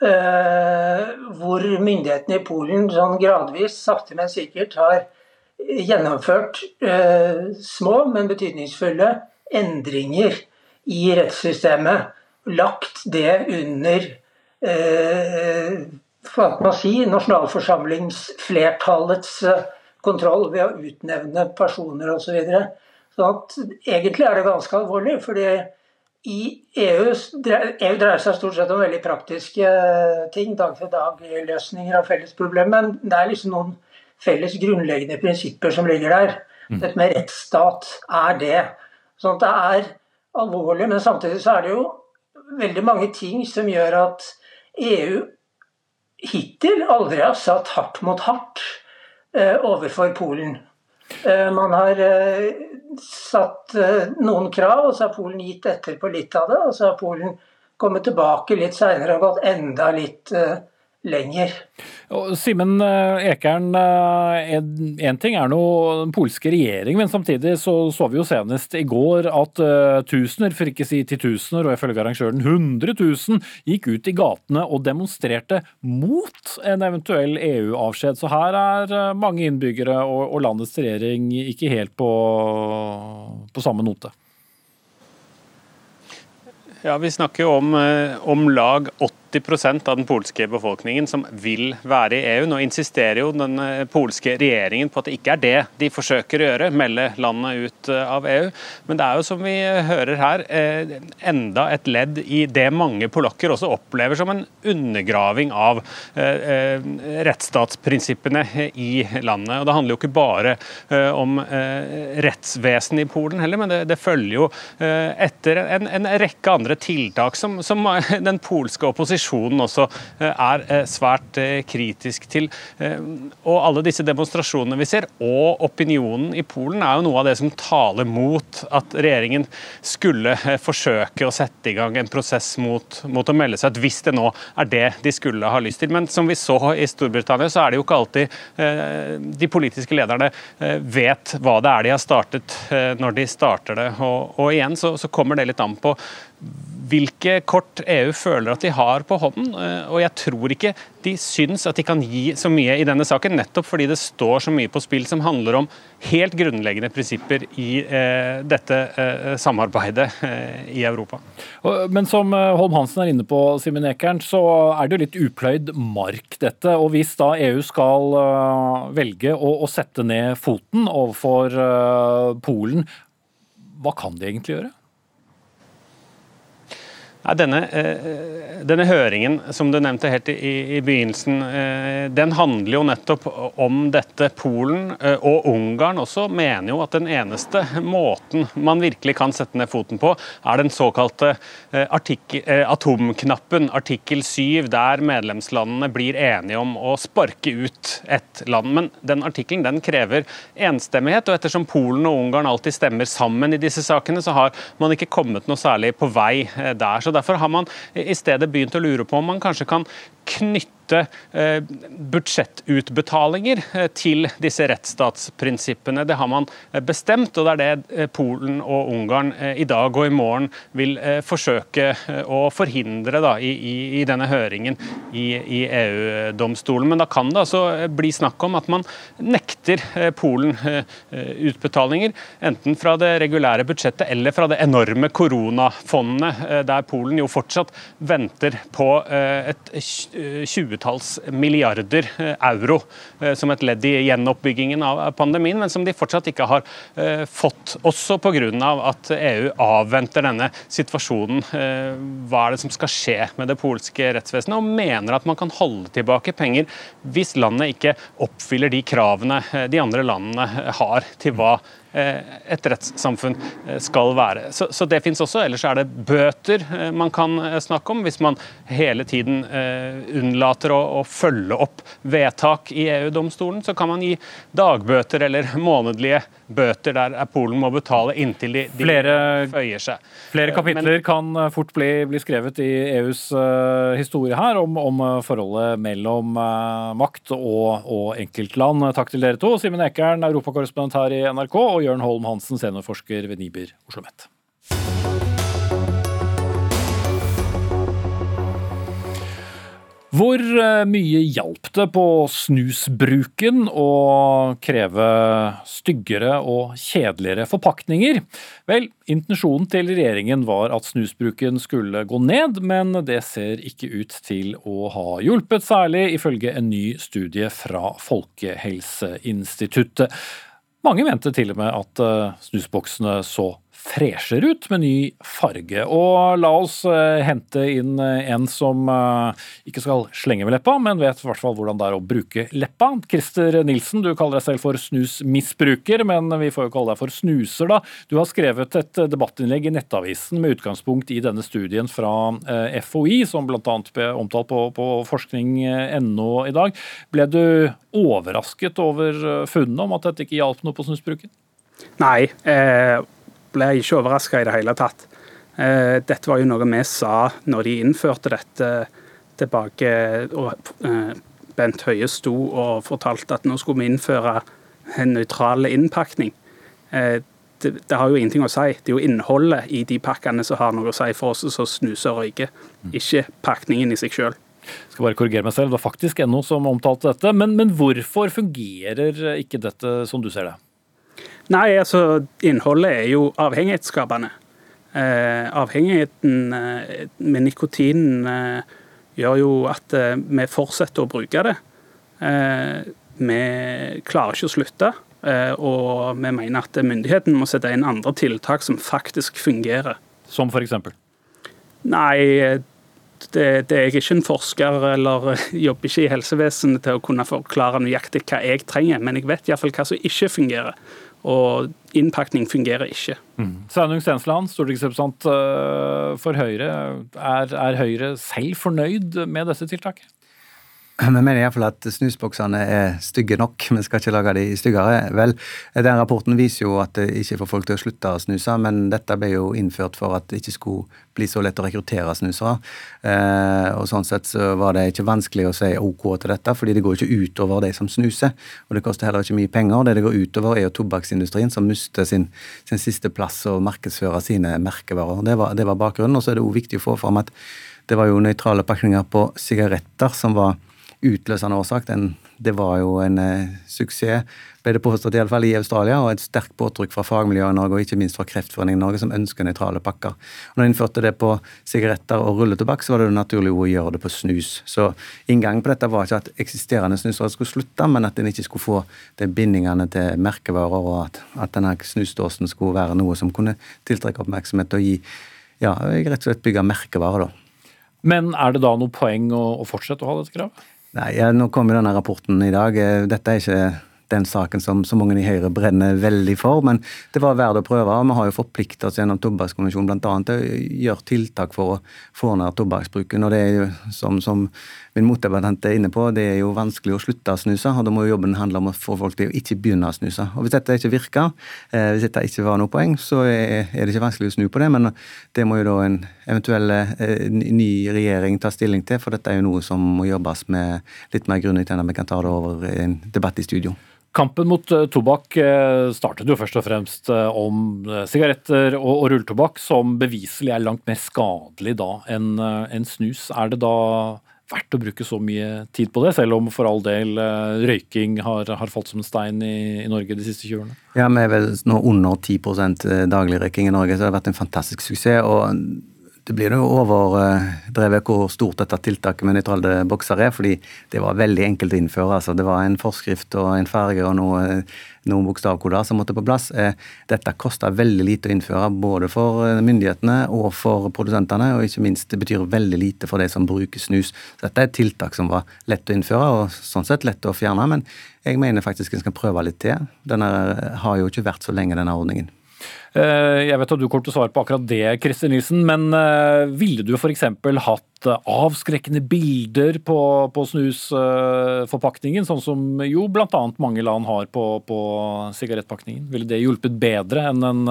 Eh, hvor myndighetene i Polen sånn gradvis, sakte, men sikkert har gjennomført eh, små, men betydningsfulle endringer i rettssystemet. Lagt det under si, nasjonalforsamlingsflertallets eh, kontroll ved å utnevne personer osv. Så videre. så at egentlig er det ganske alvorlig. fordi i EU, EU dreier seg stort sett om veldig praktiske eh, ting, dag-til-dag-løsninger av felles problemer. men det er liksom noen felles grunnleggende prinsipper som ligger der. Mm. Dette med rettsstat er det. Sånn at det er alvorlig, men samtidig så er det jo veldig mange ting som gjør at EU hittil aldri har satt hardt mot hardt eh, overfor Polen. Eh, man har eh, satt noen krav, og så har Polen gitt etter på litt av det. Og så har Polen kommet tilbake litt seinere og gått enda litt lenger. Simen eh, Ekern, en eh, ting er noe den polske regjering, men samtidig så, så vi jo senest i går at uh, tusener, for ikke si titusener, og ifølge arrangøren 100 000, gikk ut i gatene og demonstrerte mot en eventuell EU-avskjed. Så her er mange innbyggere og, og landets regjering ikke helt på, på samme note. Ja, Vi snakker om om lag 80 80% av den polske befolkningen som vil være i EU. Nå insisterer jo den eh, polske regjeringen på at det ikke er det de forsøker å gjøre, melde landet ut eh, av EU. Men det er jo som vi hører her, eh, enda et ledd i det mange polakker også opplever som en undergraving av rettsstatsprinsippene i landet. Og Det handler jo ikke bare om rettsvesenet i Polen heller, men det, følger jo etter en, rekke andre tiltak som den polske opposisjonen også er svært kritisk til. Og alle disse demonstrasjonene vi ser, og opinionen i Polen, er jo noe av det som taler mot at regjeringen skulle forsøke å sette i gang en prosess mot, mot å melde seg ut, hvis det nå er det de skulle ha lyst til. Men som vi så i Storbritannia, så er det jo ikke alltid eh, de politiske lederne eh, vet hva det er de har startet eh, når de starter det. Og, og igjen så, så kommer det litt an på hvilke kort EU føler at de har på hånden. Eh, og jeg tror ikke de syns at de kan gi så mye i denne saken, nettopp fordi det står så mye på spill som handler om helt grunnleggende prinsipper i eh, dette eh, samarbeidet eh, i Europa. Men som eh, Holm Hansen er inne på, Simen Ekern, så er det jo litt upløyd mark, dette. Og hvis da EU skal uh, velge å, å, sette ned foten overfor uh, Polen, hva kan de egentlig gjøre? Nei, denne, eh, denne, høringen som du nevnte helt i, i, begynnelsen, eh, den handler jo nettopp om dette. Polen eh, og Ungarn også mener jo at den eneste måten man virkelig kan sette ned foten på, er den såkalte artikkel, atomknappen, artikkel 7, der medlemslandene blir enige om å sparke ut et land. Men den artikkelen den krever enstemmighet, og ettersom Polen og Ungarn alltid stemmer sammen i disse sakene, så har man ikke kommet noe særlig på vei der. Så Derfor har man i stedet begynt å lure på om man kanskje kan knytte knytte eh, budsjettutbetalinger eh, til disse rettsstatsprinsippene. Det har man eh, bestemt, og det er det Polen og Ungarn i dag og i morgen vil forsøke å forhindre da, i, i, denne høringen i, i EU-domstolen. Men da kan det altså bli snakk om at man nekter Polen utbetalinger, enten fra det regulære budsjettet eller fra det enorme koronafondet, der Polen jo fortsatt venter på et 20 tjuetalls milliarder eh, euro eh, som et ledd i gjenoppbyggingen av pandemien, men som de fortsatt ikke har eh, fått. Også pga. at EU avventer denne situasjonen. Hva er det som skal skje med det polske rettsvesenet, og mener at man kan holde tilbake penger hvis landet ikke oppfyller de kravene de andre landene har til hva et rettssamfunn eh, skal være. Så, så det finnes også. Ellers er det bøter eh, man kan snakke om, hvis man hele tiden unnlater å, å følge opp vedtak i EU-domstolen. Så kan man gi dagbøter eller månedlige bøter der Polen må betale inntil de, de flere, føyer seg. Flere kapitler Men, kan fort bli, bli, skrevet i EUs uh, historie her om, om, forholdet mellom uh, makt og, og, enkeltland. Takk til dere to. Simen Ekern, europakorrespondent her i NRK, og Jørn Holm Hansen, seniorforsker ved Niber OsloMet. Hvor eh, mye hjalp det på snusbruken å kreve styggere og kjedeligere forpakninger? Vel, intensjonen til regjeringen var at snusbruken skulle gå ned, men det ser ikke ut til å ha hjulpet særlig, ifølge en ny studie fra Folkehelseinstituttet. Mange mente til og med at eh, snusboksene så fresher ut med ny farge. Og la oss uh, hente inn uh, en som uh, ikke skal slenge med leppa, men vet i hvert fall hvordan det er å bruke leppa. Christer Nilsen, du kaller deg selv for snusmisbruker, men vi får jo kalle deg for snuser, da. Du har skrevet et debattinnlegg i Nettavisen med utgangspunkt i denne studien fra FHI, som bl.a. ble omtalt på, på forskning.no i dag. Ble du overrasket over funnet om at dette ikke hjalp noe på snusbruken? Nei. Eh ble ikke overraska i det hele tatt. Eh, dette var jo noe vi sa når de innførte dette tilbake. og eh, Bent Høie sto og fortalte at nå skulle vi innføre en nøytral innpakning. Eh, det, det, har jo ingenting å si. Det er jo innholdet i de pakkene som har noe å si for oss som snuser og røyker, ikke pakningen i seg sjøl. Skal bare korrigere meg selv, Det var faktisk NO som omtalte dette. Men, men hvorfor fungerer ikke dette som du ser det? Nei, altså innholdet er jo avhengighetsskapende. Eh, avhengigheten eh, med nikotinen eh, gjør jo at eh, vi fortsetter å bruke det. Eh, vi klarer ikke å slutte. Eh, og vi mener at myndigheten må sette inn andre tiltak som faktisk fungerer. Som f.eks.? Nei, det, det, er ikke en forsker eller jobber ikke i helsevesenet til å kunne forklare nøyaktig hva jeg trenger, men jeg vet iallfall hva som ikke fungerer. Og innpakning fungerer ikke. Mm. Sveinung Stensland, stortingsrepresentant eh, for Høyre. Er, er Høyre selv fornøyd med disse tiltakene? Vi mener iallfall at snusboksene er stygge nok, vi skal ikke lage de styggere. Vel, den rapporten viser jo at det ikke får folk til å slutte å snuse, men dette ble jo innført for at det ikke skulle bli så lett å rekruttere snusere. Eh, og sånn sett så var det ikke vanskelig å si OK til dette, fordi det går ikke utover de som snuser. Og det koster heller ikke mye penger. Det det går utover, er jo tobakksindustrien, som mister sin, sin, siste plass å markedsføre sine merkevarer. Det var, det var bakgrunnen. Og så er det òg viktig å få fram at det var jo nøytrale pakninger på sigaretter som var utløsende årsak. Den, det var jo en eh, suksess, ble det påstått iallfall i Australia, og et sterkt påtrykk fra fagmiljøet i Norge, og ikke minst fra Kreftforeningen i Norge, som ønsker nøytrale pakker. Og når de innførte det på sigaretter og rulletobakk, så var det naturlig å gjøre det på snus. Så inngangen på dette var ikke at eksisterende snusere skulle slutte, men at en ikke skulle få de bindingene til merkevarer, og at, at denne snusdåsen skulle være noe som kunne tiltrekke oppmerksomhet og gi ja, rett og slett bygge merkevarer, da. Men er det da noe poeng å, å fortsette å ha dette kravet? Nei, ja, Nå kommer denne rapporten i dag. Eh, dette er ikke den saken som så mange i Høyre brenner veldig for, men det var verdt å prøve. Vi har jo forpliktet oss gjennom tobakkskonvensjonen bl.a. til å gjøre tiltak for å få ned tobakksbruken. og det er jo som, som min motdebattant er inne på, det er jo vanskelig å slutte å snuse. og Da må jo jobben handle om å få folk til å ikke begynne å snuse. Og Hvis dette ikke virker, eh, hvis dette ikke var noe poeng, så er, det ikke vanskelig å snu på det. Men det må jo da en eventuell eh, ny regjering ta stilling til, for dette er jo noe som må jobbes med litt mer grundig enn vi kan ta det over i en debatt i studio. Kampen mot uh, tobakk startet jo først og fremst om sigaretter og rulletobakk, som beviselig er langt mer skadelig da enn snus. Er det da verdt å bruke så mye tid på det, selv om for all del røyking har, har falt som en stein i, i, Norge de siste 20 årene? Ja, vi er vel nå under 10% daglig røyking i Norge, så det har vært en fantastisk suksess. og det blir jo overdrevet hvor stort dette tiltaket med nøytrale bokser er, fordi det var veldig enkelt å innføre. altså Det var en forskrift og en farge og noe, noen bokstavkoder som måtte på plass. Eh, dette kosta veldig lite å innføre, både for eh, myndighetene og for produsentene. Og ikke minst det betyr veldig lite for de som bruker snus. Så dette er et tiltak som var lett å innføre, og sånn sett lett å fjerne. Men jeg mener faktisk en skal prøve litt til. Denne har jo ikke vært så lenge, denne ordningen. Eh, jeg vet at du kommer til å svare på akkurat det, Kristin Nilsen, men eh, ville du f.eks. hatt eh, avskrekkende bilder på, på snusforpakningen, sånn som jo bl.a. mange land har på, på sigarettpakningen? Ville det hjulpet bedre enn en,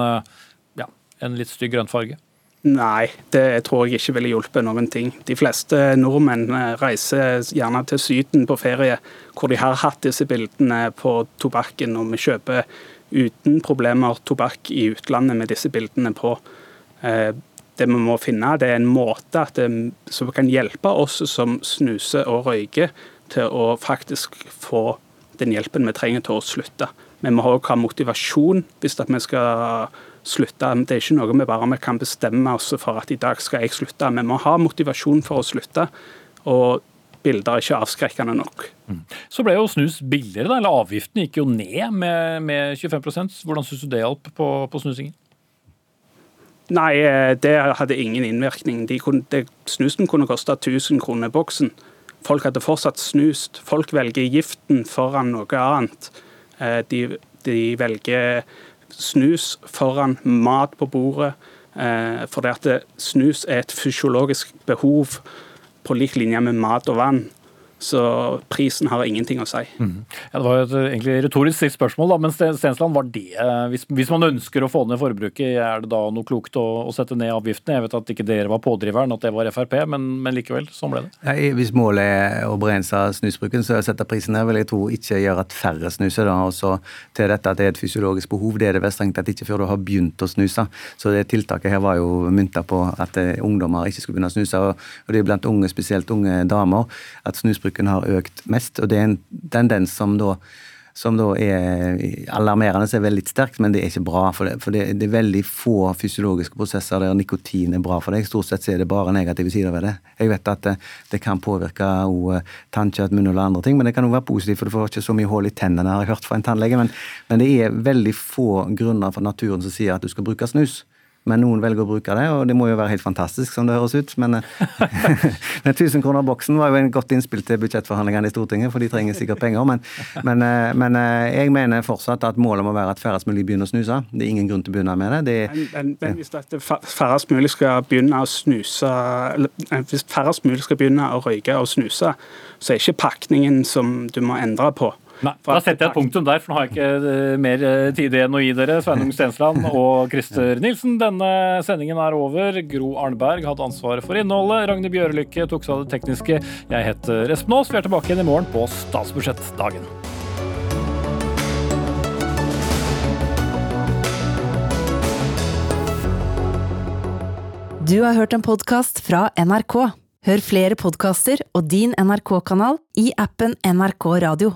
ja, en litt stygg grønnfarge? Nei, det tror jeg ikke ville hjulpet noen ting. De fleste nordmenn reiser gjerne til Syden på ferie, hvor de har hatt disse bildene på tobakken, og vi kjøper uten problemer tobakk i utlandet med disse bildene på. Eh, det vi må finne, det er en måte det, som kan hjelpe oss som snuser og røyker, til å faktisk få den hjelpen vi trenger til å slutte. Vi må òg ha motivasjon hvis vi skal slutte. Det er ikke noe vi bare kan bestemme oss for at i dag skal jeg slutte. Vi må ha motivasjon for å slutte. Og bilder er ikke avskrekkende nok. Mm. Så ble jo snus billigere, da, eller avgiften gikk jo ned med, med 25% Hvordan syns du det hjalp på, på, snusingen? Nei, eh, det hadde ingen innvirkning. De kunne, det, snusen kunne koste 1000 kroner boksen. Folk hadde fortsatt snust. Folk velger giften foran noe annet. Eh, de, de velger snus foran mat på bordet. Eh, fordi at snus er et fysiologisk behov på lik linje med mat og vann. Så prisen har ingenting å si. Mm. Ja, det var jo et egentlig retorisk spørsmål, da, men Stensland, var det, hvis, hvis, man ønsker å få ned forbruket, er det da noe klokt å, å, sette ned avgiftene? Jeg vet at ikke dere var pådriveren, at det var Frp, men, men likevel, sånn ble det. Ja, hvis målet er å begrense snusbruken, så å sette prisen ned vil jeg tro ikke gjør at færre snuser. Da. Og så til dette at det er et fysiologisk behov, det er det vel strengt tatt ikke før du har begynt å snuse. Så det tiltaket her var jo mynta på at eh, ungdommer ikke skulle begynne å snuse, og, og det er blant unge, spesielt unge damer, at snusbruk forbruken har økt mest. og Det er en tendens som da som da er alarmerende, så er veldig sterkt, men det er ikke bra. For det, for det, det er veldig få fysiologiske prosesser der nikotin er bra for deg. Stort sett er det bare negative sider ved det. Jeg vet at det, det kan påvirke tannkjøtt, munn og andre ting, men det kan også være positivt, for du får ikke så mye hull i tennene, har jeg hørt fra en tannlege. Men, men det er veldig få grunner for naturen som sier at du skal bruke snus. Men noen velger å bruke det, og det må jo være helt fantastisk, som det høres ut. Men, men 1000 kroner boksen var jo en godt innspill til budsjettforhandlingene i Stortinget, for de trenger sikkert penger. Men, men, eh, men, eh, jeg mener fortsatt at målet må være at færrest mulig begynner å snuse. Det er ingen grunn til å begynne med det. det men, men, hvis færrest mulig skal begynne å snuse, hvis færrest mulig skal begynne å røyke og snuse, så er ikke pakningen som du må endre på. Nei, Da setter jeg et punktum der, for nå har jeg ikke eh, mer eh, tid igjen å gi dere. Sveinung Stensland og Christer Nilsen. Denne sendingen er over. Gro Arneberg hadde ansvaret for innholdet. Ragnhild Bjørelykke tok seg av det tekniske. Jeg heter Espen Aas. Vi er tilbake igjen i morgen på statsbudsjettdagen. Du har hørt en podkast fra NRK. Hør flere podkaster og din NRK-kanal i appen NRK Radio.